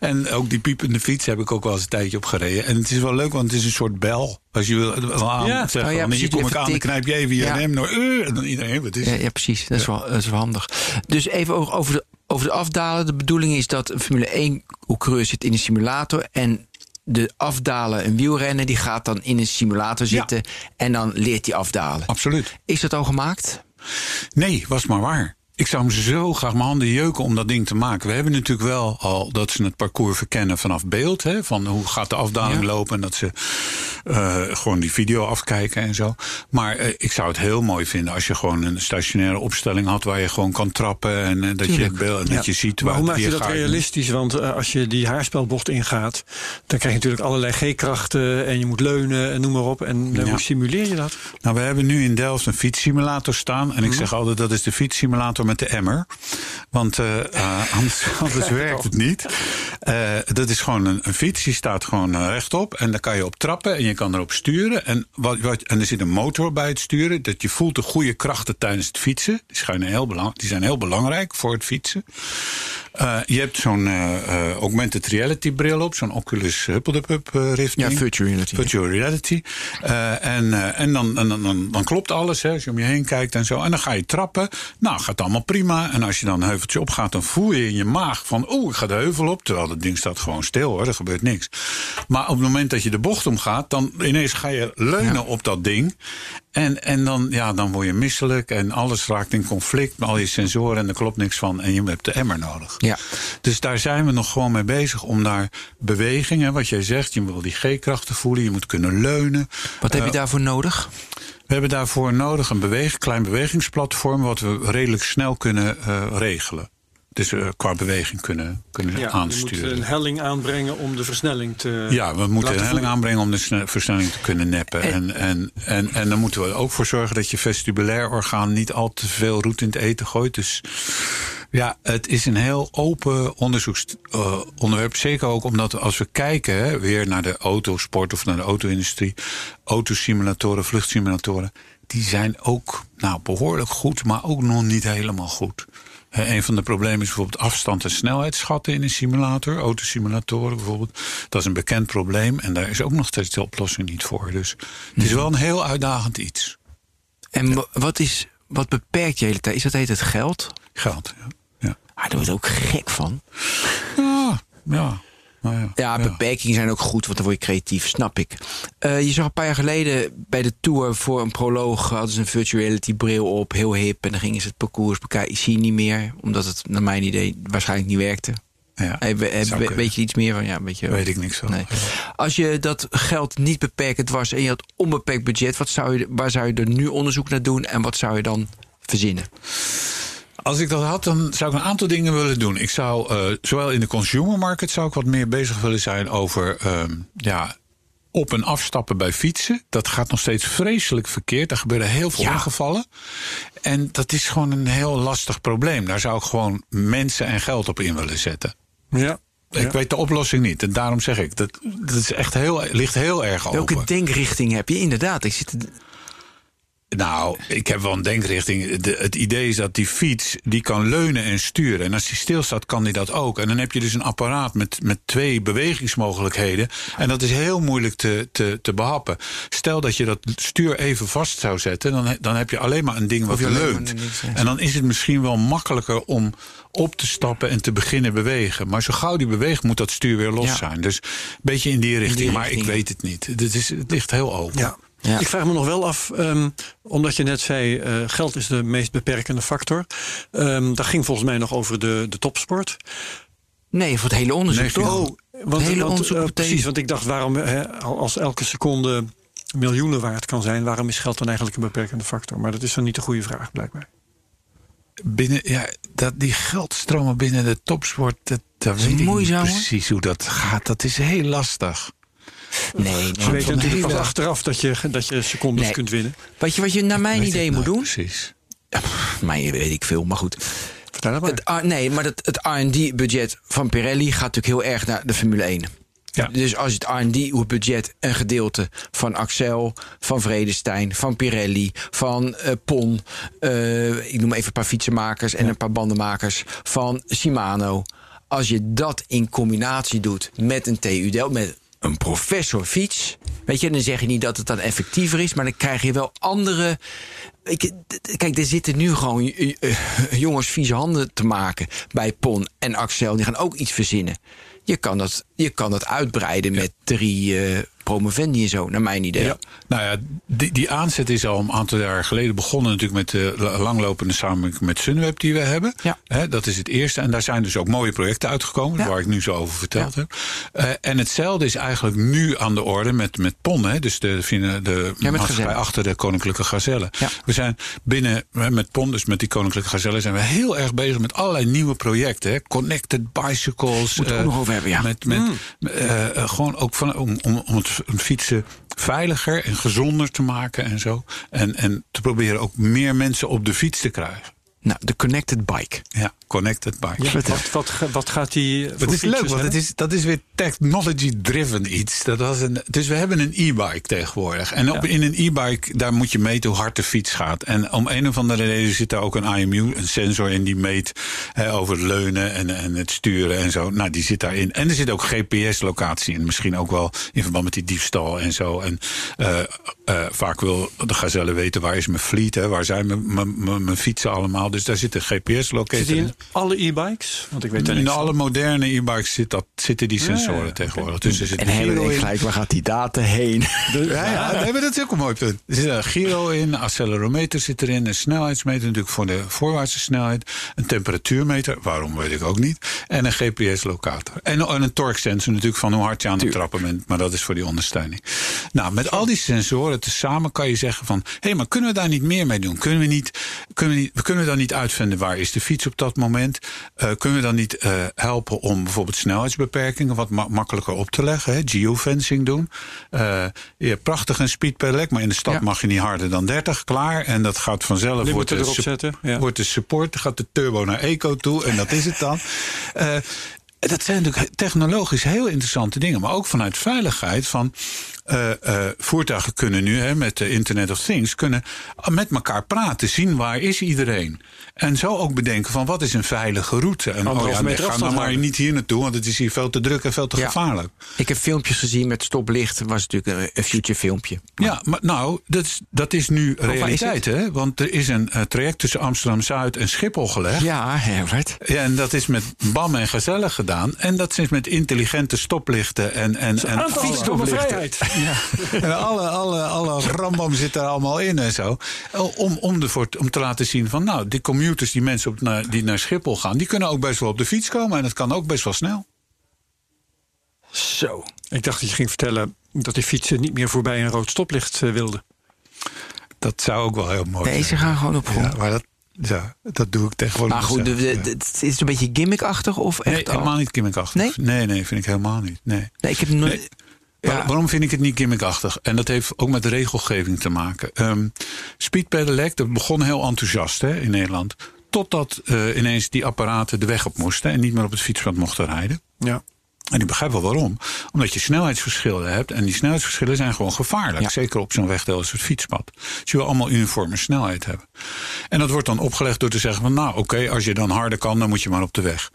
En ook die piepende fiets heb ik ook wel eens een tijdje op gereden. En het is wel leuk, want het is een soort bel. Als je wil wil aan Ja. zeggen, Oh ja, van, precies, hier kom ik aan, dan knijp je even je Ja. rem eh, en dan iedereen, wat is Ja, het? ja precies. Dat is, wel, dat is wel handig. Dus even over- de, over de afdalen. De bedoeling is dat een Formule 1 coureur zit in een simulator. En de afdalen, een wielrenner, die gaat dan in een simulator Ja. zitten. En dan leert hij afdalen. Absoluut. Is dat al gemaakt? Nee, was maar waar. Ik zou hem zo graag mijn handen jeuken om dat ding te maken. We hebben natuurlijk wel al dat ze het parcours verkennen vanaf beeld. Hè, van hoe gaat de afdaling Ja. lopen. En dat ze eh, gewoon die video afkijken en zo. Maar eh, ik zou het heel mooi vinden als je gewoon een stationaire opstelling had. Waar je gewoon kan trappen. En eh, dat, je, beeld, dat je ziet Maar waar hoe maak je dat gaat. realistisch? Want als je die haarspelbocht ingaat, dan krijg je natuurlijk allerlei G-krachten en je moet leunen en noem maar op. En Ja. hoe simuleer je dat? Nou, we hebben nu in Delft een fietssimulator staan. Mhm. En ik zeg altijd dat is de fietssimulator met de emmer. Want eh, eh, anders, anders werkt het niet. Eh, dat is gewoon een, een fiets, die staat gewoon rechtop. En daar kan je op trappen en je kan erop sturen. En, wat, wat, en er zit een motor bij het sturen. Dat je voelt de goede krachten tijdens het fietsen. Die, schijnen heel belang, die zijn heel belangrijk voor het fietsen. Je hebt zo'n augmented reality bril op. Zo'n Oculus Huppeldepup uh, Ja, virtual reality. Virtual reality. En en dan, en dan, dan, dan klopt alles, hè, als je om je heen kijkt en zo. En dan ga je trappen. Nou, gaat allemaal prima. En als je dan een heuveltje opgaat, dan voel je in je maag van... oeh, ik ga de heuvel op. Terwijl dat ding staat gewoon stil, hoor. Er gebeurt niks. Maar op het moment dat je de bocht omgaat... dan ineens ga je leunen op dat ding. En, en dan, ja, dan word je misselijk en alles raakt in conflict... met al je sensoren en er klopt niks van. En je hebt de emmer nodig. Ja. Dus daar zijn we nog gewoon mee bezig om daar beweging, hè, wat jij zegt, je wil die G-krachten voelen, je moet kunnen leunen. Wat heb je Eh, daarvoor nodig? We hebben daarvoor nodig een beweeg, klein bewegingsplatform, wat we redelijk snel kunnen eh, regelen. Dus eh, qua beweging kunnen, kunnen je moet aansturen. een helling aanbrengen om de versnelling te. Ja, we moeten laten een helling aanbrengen om de sne- versnelling te kunnen neppen. En, en, en, en dan moeten we er ook voor zorgen dat je vestibulair orgaan niet al te veel roet in het eten gooit. Dus ja, het is een heel open onderzoeksonderwerp. Zeker ook omdat als we kijken hè, weer naar de autosport of naar de auto-industrie, autosimulatoren, vluchtsimulatoren, die zijn ook nou, behoorlijk goed, maar ook nog niet helemaal goed. Eh, een van de problemen is bijvoorbeeld afstand en snelheid schatten in een simulator. Autosimulatoren bijvoorbeeld. Dat is een bekend probleem. En daar is ook nog steeds de oplossing niet voor. Dus het is wel een heel uitdagend iets. En wa- wat, is, wat beperkt je hele tijd? Is dat heet het geld? Geld. Ja. Ja. Ah, daar word ik ook gek van. Ja. ja. Nou ja. Ja, beperkingen zijn ook goed, want dan word je creatief, snap ik. Eh, je zag een paar jaar geleden bij de Tour voor een proloog... hadden ze een virtual reality bril op, heel hip... en dan gingen ze het parcours bekijken. Ik zie niet meer, omdat het naar mijn idee waarschijnlijk niet werkte. Ja, Hey, we- zou we- kunnen. weet je iets meer van? Ja, weet, je, Weet ik niks van. Nee. Als je dat geld niet beperkt was en je had onbeperkt budget... Wat zou je, waar zou je er nu onderzoek naar doen en wat zou je dan verzinnen? Als ik dat had, dan zou ik een aantal dingen willen doen. Ik zou, eh, zowel in de consumer market, zou ik wat meer bezig willen zijn over ehm, ja, op- en afstappen bij fietsen. Dat gaat nog steeds vreselijk verkeerd. Daar gebeuren heel veel Ja. ongevallen. En dat is gewoon een heel lastig probleem. Daar zou ik gewoon mensen en geld op in willen zetten. Ja. Ik Ja. weet de oplossing niet. En daarom zeg ik, dat, dat is echt heel, ligt heel erg Welke open. denkrichting heb je? Inderdaad, ik zit... Nou, ik heb wel een denkrichting. De, het idee is dat die fiets, die kan leunen en sturen. En als die stilstaat, kan die dat ook. En dan heb je dus een apparaat met, met twee bewegingsmogelijkheden. En dat is heel moeilijk te, te, te behappen. Stel dat je dat stuur even vast zou zetten... dan, dan heb je alleen maar een ding wat maar leunt. En dan is het misschien wel makkelijker om op te stappen en te beginnen bewegen. Maar zo gauw die beweegt, moet dat stuur weer los Ja. zijn. Dus een beetje in die richting. maar ik richting. weet het niet. Het, is, het ligt heel open. Ja. Ja. Ik vraag me nog wel af, ehm, omdat je net zei, eh, geld is de meest beperkende factor. Ehm dat ging volgens mij nog over de, de topsport. Nee, voor het hele onderzoek Nee, toch? Oh, want, hele want, onderzoek eh, precies, want ik dacht, waarom, hè, als elke seconde miljoenen waard kan zijn, waarom is geld dan eigenlijk een beperkende factor? Maar dat is dan niet de goede vraag, blijkbaar. Binnen, ja, dat die geldstromen binnen de topsport, dat, dat is weet ik moeizaam, niet precies hoe dat gaat. Dat is heel lastig. Nee, nee. Ze van weten natuurlijk pas achteraf dat je, dat je secondes Nee. kunt winnen. Weet je wat je naar mijn idee moet nou doen? Precies. Ja, mijn weet ik veel, maar goed. Maar. Het, nee, maar het, het R&D-budget van Pirelli gaat natuurlijk heel erg naar de Formule 1. Ja. Dus als het R&D-budget een gedeelte van Axel, van Vredestein, van Pirelli, van eh, Pon, eh, ik noem even een paar fietsenmakers en een paar bandenmakers, van Shimano. Als je dat in combinatie doet met een TU Delft, met een professor fiets, weet je, dan zeg je niet dat het dan effectiever is, maar dan krijg je wel andere. Ik, kijk, er zitten nu gewoon eh, eh, jongens vieze handen te maken bij Pon en Axel. Die gaan ook iets verzinnen. Je kan dat, je kan dat uitbreiden met drie eh, promovendi en zo, naar mijn idee. Ja. Nou ja, die, die aanzet is al een aantal jaar geleden begonnen natuurlijk met de la- langlopende samenwerking met Sunweb die we hebben. Ja. Dat is het eerste. En daar zijn dus ook mooie projecten uitgekomen, Ja. waar ik nu zo over verteld heb. Eh, en hetzelfde is eigenlijk nu aan de orde met, met PON, hè, dus de, de, de maatschappij achter de Koninklijke Gazelle. Ja. We zijn binnen, met PON, dus met die Koninklijke Gazelle, zijn we heel erg bezig met allerlei nieuwe projecten. Hè. Connected bicycles. Moeten we ook eh, nog over hebben, ja. Met, met, eh, eh, gewoon ook van, om, om, om het fietsen veiliger en gezonder te maken en zo. En, en te proberen ook meer mensen op de fiets te krijgen. Nou, de connected bike. Ja, connected bike. Ja, wat, wat, wat gaat die. Het is leuk, want het is, dat is weer technology-driven iets. Dat was een, dus we hebben een e-bike tegenwoordig. En op, in een e-bike, daar moet je meten hoe hard de fiets gaat. En om een of andere reden zit daar ook een IMU, een sensor in die meet hè, over het leunen en, en het sturen en zo. Nou, die zit daarin. En er zit ook GPS-locatie in. Misschien ook wel in verband met die diefstal en zo. En eh, eh, vaak wil de gazelle weten waar is mijn fleet, hè, waar zijn mijn- mijn mijn- mijn fietsen allemaal. Dus daar zit een die in. Alle e-bikes? Want ik weet In niks van. alle moderne e-bikes zit dat, zitten die sensoren ja, tegenwoordig. Dus er zit En hebben we in. gelijk, waar gaat die data heen? Ja, ja, nee, maar dat is ook een mooi punt. Er zit een gyro in, een accelerometer zit erin, een snelheidsmeter natuurlijk voor de voorwaartse snelheid, een temperatuurmeter, waarom weet ik ook niet, en een GPS-locator. En, en een torque sensor natuurlijk van hoe hard je aan het trappen bent, maar dat is voor die ondersteuning. Nou, met al die sensoren tezamen kan je zeggen van, hé, hey, maar kunnen we daar niet meer mee doen? Kunnen we niet, kunnen we niet, we kunnen dan niet uitvinden waar is de fiets op dat moment? Eh, kunnen we dan niet eh, helpen om bijvoorbeeld snelheidsbeperkingen wat ma- makkelijker op te leggen? Hè? Geofencing doen. Eh, je hebt prachtig een speed pedelec, maar in de stad Ja. mag je niet harder dan 30. Klaar. En dat gaat vanzelf. Wordt de, erop sup- zetten, ja. wordt de support, gaat de turbo naar eco toe. En dat is het dan. Dat zijn natuurlijk technologisch heel interessante dingen. Maar ook vanuit veiligheid van... eh, eh, voertuigen kunnen nu hè, met de Internet of Things... kunnen met elkaar praten, zien waar is iedereen. En zo ook bedenken van wat is een veilige route. En oh ja, nee, meter ga afstand nou maar niet hier naartoe... want het is hier veel te druk en veel te Ja. gevaarlijk. Ik heb filmpjes gezien met stoplicht. was natuurlijk een, een future filmpje. Ja, maar nou, dat is, dat is nu is realiteit, hè? Want er is een eh, traject tussen Amsterdam-Zuid en Schiphol gelegd. Ja, Herbert. Ja, en dat is met BAM en Gezellig gedaan. En dat is met intelligente stoplichten en, en, en fietsstoplichten. Vrijheid. En alle, alle, alle rambam zit er allemaal in en zo. Om, om, ervoor, om te laten zien van, nou, die commuters, die mensen op, naar, die naar Schiphol gaan, die kunnen ook best wel op de fiets komen. En dat kan ook best wel snel. Zo. Ik dacht dat je ging vertellen dat die fietsen niet meer voorbij een rood stoplicht eh, wilden. Dat zou ook wel heel mooi Nee, ze zijn. gaan gewoon op grond. Ja, maar dat, ja, dat doe ik tegenwoordig. maar goed, de, zelf, de- ja. de- het is een beetje gimmickachtig of echt Nee, al? helemaal niet gimmickachtig. Nee? nee, nee, vind ik helemaal niet. Nee. Nee, ik heb nooit... Nee. Waar- Waarom vind ik het niet gimmickachtig? En dat heeft ook met regelgeving te maken. Ehm Speed Pedelec, dat begon heel enthousiast hè, in Nederland. Totdat eh, ineens die apparaten de weg op moesten en niet meer op het fietspad mochten rijden. Ja. En ik begrijp wel waarom. Omdat je snelheidsverschillen hebt. En die snelheidsverschillen zijn gewoon gevaarlijk. Ja. Zeker op zo'n wegdeel als het fietspad. Dus je wil allemaal uniforme snelheid hebben. En dat wordt dan opgelegd door te zeggen van... nou oké, als je dan harder kan, dan moet je maar op de weg.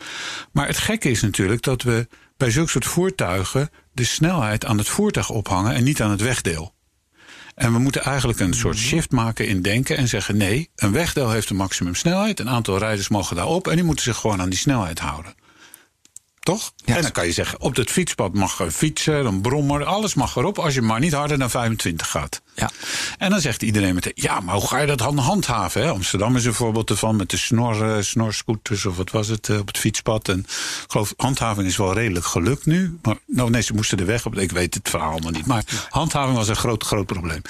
Maar het gekke is natuurlijk dat we bij zulke soort voertuigen... de snelheid aan het voertuig ophangen en niet aan het wegdeel. En we moeten eigenlijk een soort shift maken in denken en zeggen: nee, een wegdeel heeft een maximum snelheid. Een aantal rijders mogen daarop en die moeten zich gewoon aan die snelheid houden. Toch? Ja. En dan kan je zeggen: op het fietspad mag een fietser, een brommer, alles mag erop. Als je maar niet harder dan 25 gaat. Ja. En dan zegt iedereen meteen: ja, maar hoe ga je dat dan handhaven? Hè? Amsterdam is een voorbeeld ervan met de snor, eh, snorscooters of wat was het eh, op het fietspad. En ik geloof, handhaving is wel redelijk gelukt nu. Maar nou, nee, ze moesten de weg op. Ik weet het verhaal allemaal niet. Maar handhaving was een groot, groot probleem.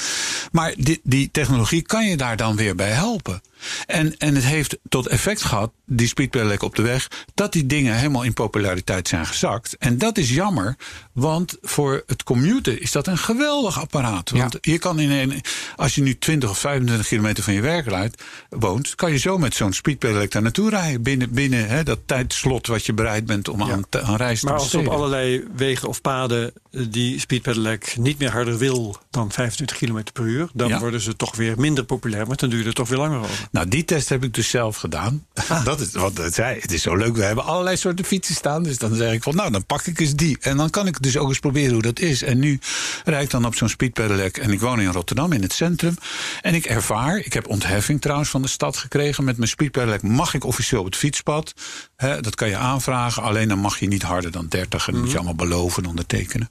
Maar die, die technologie kan je daar dan weer bij helpen. En, en het heeft tot effect gehad, die speedpedelec op de weg, dat die dingen helemaal in populariteit zijn gezakt. En dat is jammer, want voor het commuten is dat een geweldig apparaat. Want je kan in een, als je nu 20 of 25 kilometer van je werk rijdt, woont, kan je zo met zo'n speedpedelec daar naartoe rijden. Binnen, binnen hè, dat tijdslot wat je bereid bent om aan, te- aan reis te Maar als op allerlei wegen of paden eh, die speed pedelec niet meer harder wil dan 25 km per uur, dan Ja. worden ze toch weer minder populair, maar dan duurt het toch weer langer over. Nou, die test heb ik dus zelf gedaan. Dat is wat het zei. Het is zo leuk. We hebben allerlei soorten fietsen staan. Dus dan zeg ik van, nou, dan pak ik eens die. En dan kan ik dus ook eens proberen hoe dat is. En nu rijd ik dan op zo'n speedpedelec. En ik woon in Rotterdam, in het centrum. En ik ervaar, ik heb ontheffing trouwens van de stad gekregen. Met mijn speedpedelec mag ik officieel op het fietspad. Dat kan je aanvragen. Alleen dan mag je niet harder dan 30. En dat moet je allemaal beloven en ondertekenen.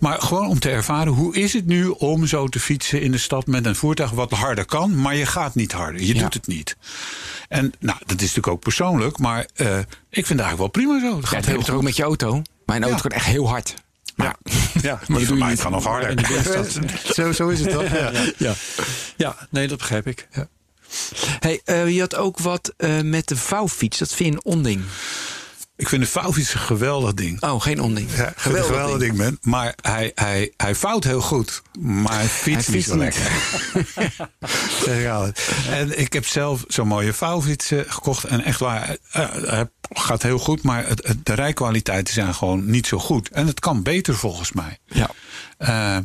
Maar gewoon om te ervaren, hoe is het nu om zo te fietsen in de stad met een voertuig wat harder kan, maar je gaat niet harder. Je Ja. doet het niet. En nou, dat is natuurlijk ook persoonlijk, maar eh, ik vind het eigenlijk wel prima zo. Het Ja, gaat dat heel toch ook goed. met je auto? Mijn auto Ja. gaat echt heel hard. Maar Ja, Maar doe voor je mij niet. gaat nog harder. Zo, zo is het toch? Ja. ja. ja, nee, dat begrijp ik. hey, eh, je had ook wat eh, met de vouwfiets. Dat vind je een onding. Ik vind de vouwfiets een geweldig ding. Oh, geen onding. Ja, het een geweldig ding, man. Maar hij, hij, hij vouwt heel goed. Maar hij fietst, Hij niet zo lekker. En ik heb zelf zo'n mooie vouwfiets eh, gekocht. En echt waar, eh, hij gaat heel goed. Maar het, het- de rijkwaliteiten zijn gewoon niet zo goed. En het kan beter volgens mij. Ja. Eh,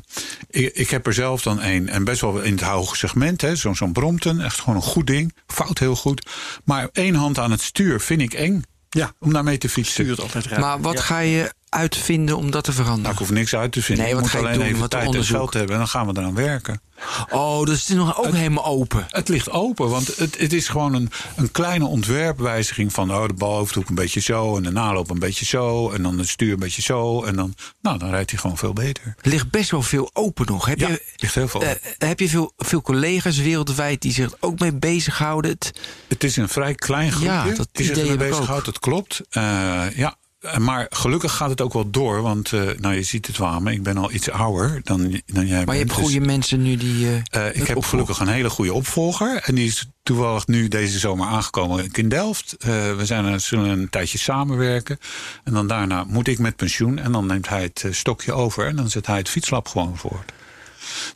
ik, ik heb er zelf dan een. En best wel in het hoge segment. Zo'n zo'n Brompton. Echt gewoon een goed ding. Vouwt heel goed. Maar één hand aan het stuur vind ik eng. Ja, Om daarmee te fietsen. stuurt altijd raar. Maar wat Ja. ga je uitvinden om dat te veranderen? Nou, ik hoef niks uit te vinden. Nee, ik wat moet ga alleen doen? even Wat tijd en geld hebben. En dan gaan we eraan werken. Oh, dus het is nog ook helemaal open. Het ligt open, want het, het is gewoon een, een kleine ontwerpwijziging van oh, de balhoofdhoek een beetje zo en de naloop een beetje zo en dan het stuur een beetje zo en dan, nou, dan rijdt hij gewoon veel beter. Er ligt best wel veel open nog. Heb Ja, je, ligt heel veel eh, heb je veel, veel collega's wereldwijd die zich er ook mee bezighouden? Het, Het is een vrij klein groepje Ja, dat die zich ermee ook. bezighoudt. Dat klopt. Eh, ja. Maar gelukkig gaat het ook wel door. Want uh, nou, je ziet het wel me. Ik ben al iets ouder dan, dan jij maar bent. je hebt goede dus, mensen nu die. Uh, uh, ik heb gelukkig een hele goede opvolger. En die is toevallig nu deze zomer aangekomen in Delft. Uh, we zijn er, zullen een tijdje samenwerken. En dan daarna moet ik met pensioen. En dan neemt hij het stokje over. En dan zet hij het fietslab gewoon voort.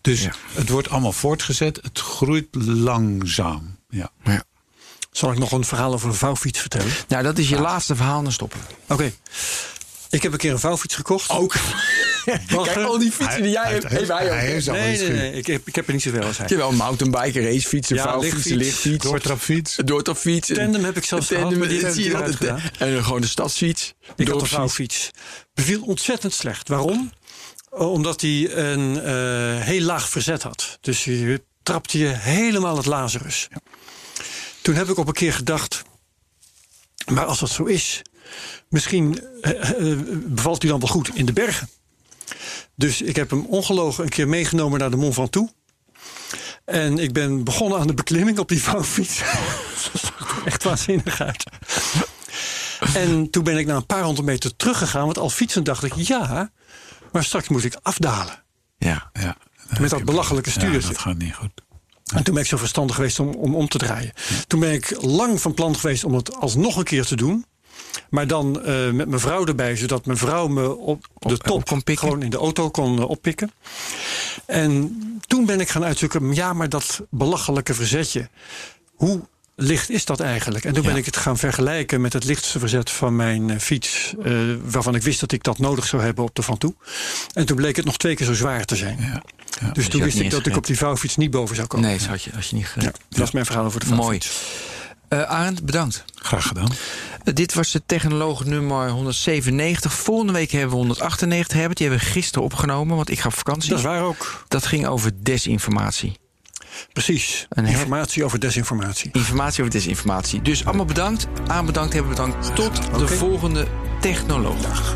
Dus ja. het wordt allemaal voortgezet. Het groeit langzaam. Ja. ja. Zal ik nog een verhaal over een vouwfiets vertellen? Nou, dat is je ja. laatste verhaal, dan stoppen. Oké. Okay. Ik heb een keer een vouwfiets gekocht. Ook. Kijk, al die fietsen die jij hebt, heeft hij ook. Hij heeft nee, nee, nee, ik heb, ik heb er niet zoveel als hij. Je wel een mountainbiker, racefiets, een ja, vouwfiets, een lichtfiets. Doortrapfiets. Een doortrapfiets. Tandem heb ik zelfs tandem, gehad, maar die heb zie je dat. En gewoon de stadsfiets. Ik had een vouwfiets. Beviel ontzettend slecht. Waarom? Omdat hij een uh, heel laag verzet had. Dus je trapte je helemaal het Lazarus. Ja. Toen heb ik op een keer gedacht... maar als dat zo is... misschien uh, bevalt hij dan wel goed in de bergen. Dus ik heb hem ongelogen een keer meegenomen naar de Mont Ventoux. En ik ben begonnen aan de beklimming op die vouwfiets. dat zag echt waanzinnig uit. En toen ben ik na een paar honderd meter teruggegaan. Want al fietsend dacht ik, ja, maar straks moet ik afdalen. Ja, ja. Met dat belachelijke stuur. Ja, dat gaat niet goed. En toen ben ik zo verstandig geweest om, om om te draaien. Toen ben ik lang van plan geweest om het alsnog een keer te doen. Maar dan uh, met mijn vrouw erbij, zodat mijn vrouw me op de top kon pikken. gewoon in de auto kon uh, oppikken. En toen ben ik gaan uitzoeken, ja, maar dat belachelijke verzetje. Hoe licht is dat eigenlijk? En toen ben ik het gaan vergelijken met het lichtste verzet van mijn eh, fiets, eh, waarvan ik wist dat ik dat nodig zou hebben op de Van Toe. En toen bleek het nog twee keer zo zwaar te zijn. Ja. Ja. Dus, toen wist ik dat ik op die vouwfiets niet boven zou komen. Nee, dat had je, had je niet. Ja, dat is mijn verhaal over de Mooi. vouwfiets. Eh, Arend, bedankt. Graag gedaan. Dit was de technoloog nummer 197. Volgende week hebben we 198 hebben. Die hebben we gisteren opgenomen, want ik ga op vakantie. Dat is waar ook. Dat ging over desinformatie. Precies. Een Informatie over desinformatie. Informatie over desinformatie. Dus allemaal bedankt. Aan bedankt, hebben bedankt. Tot de volgende technoloog.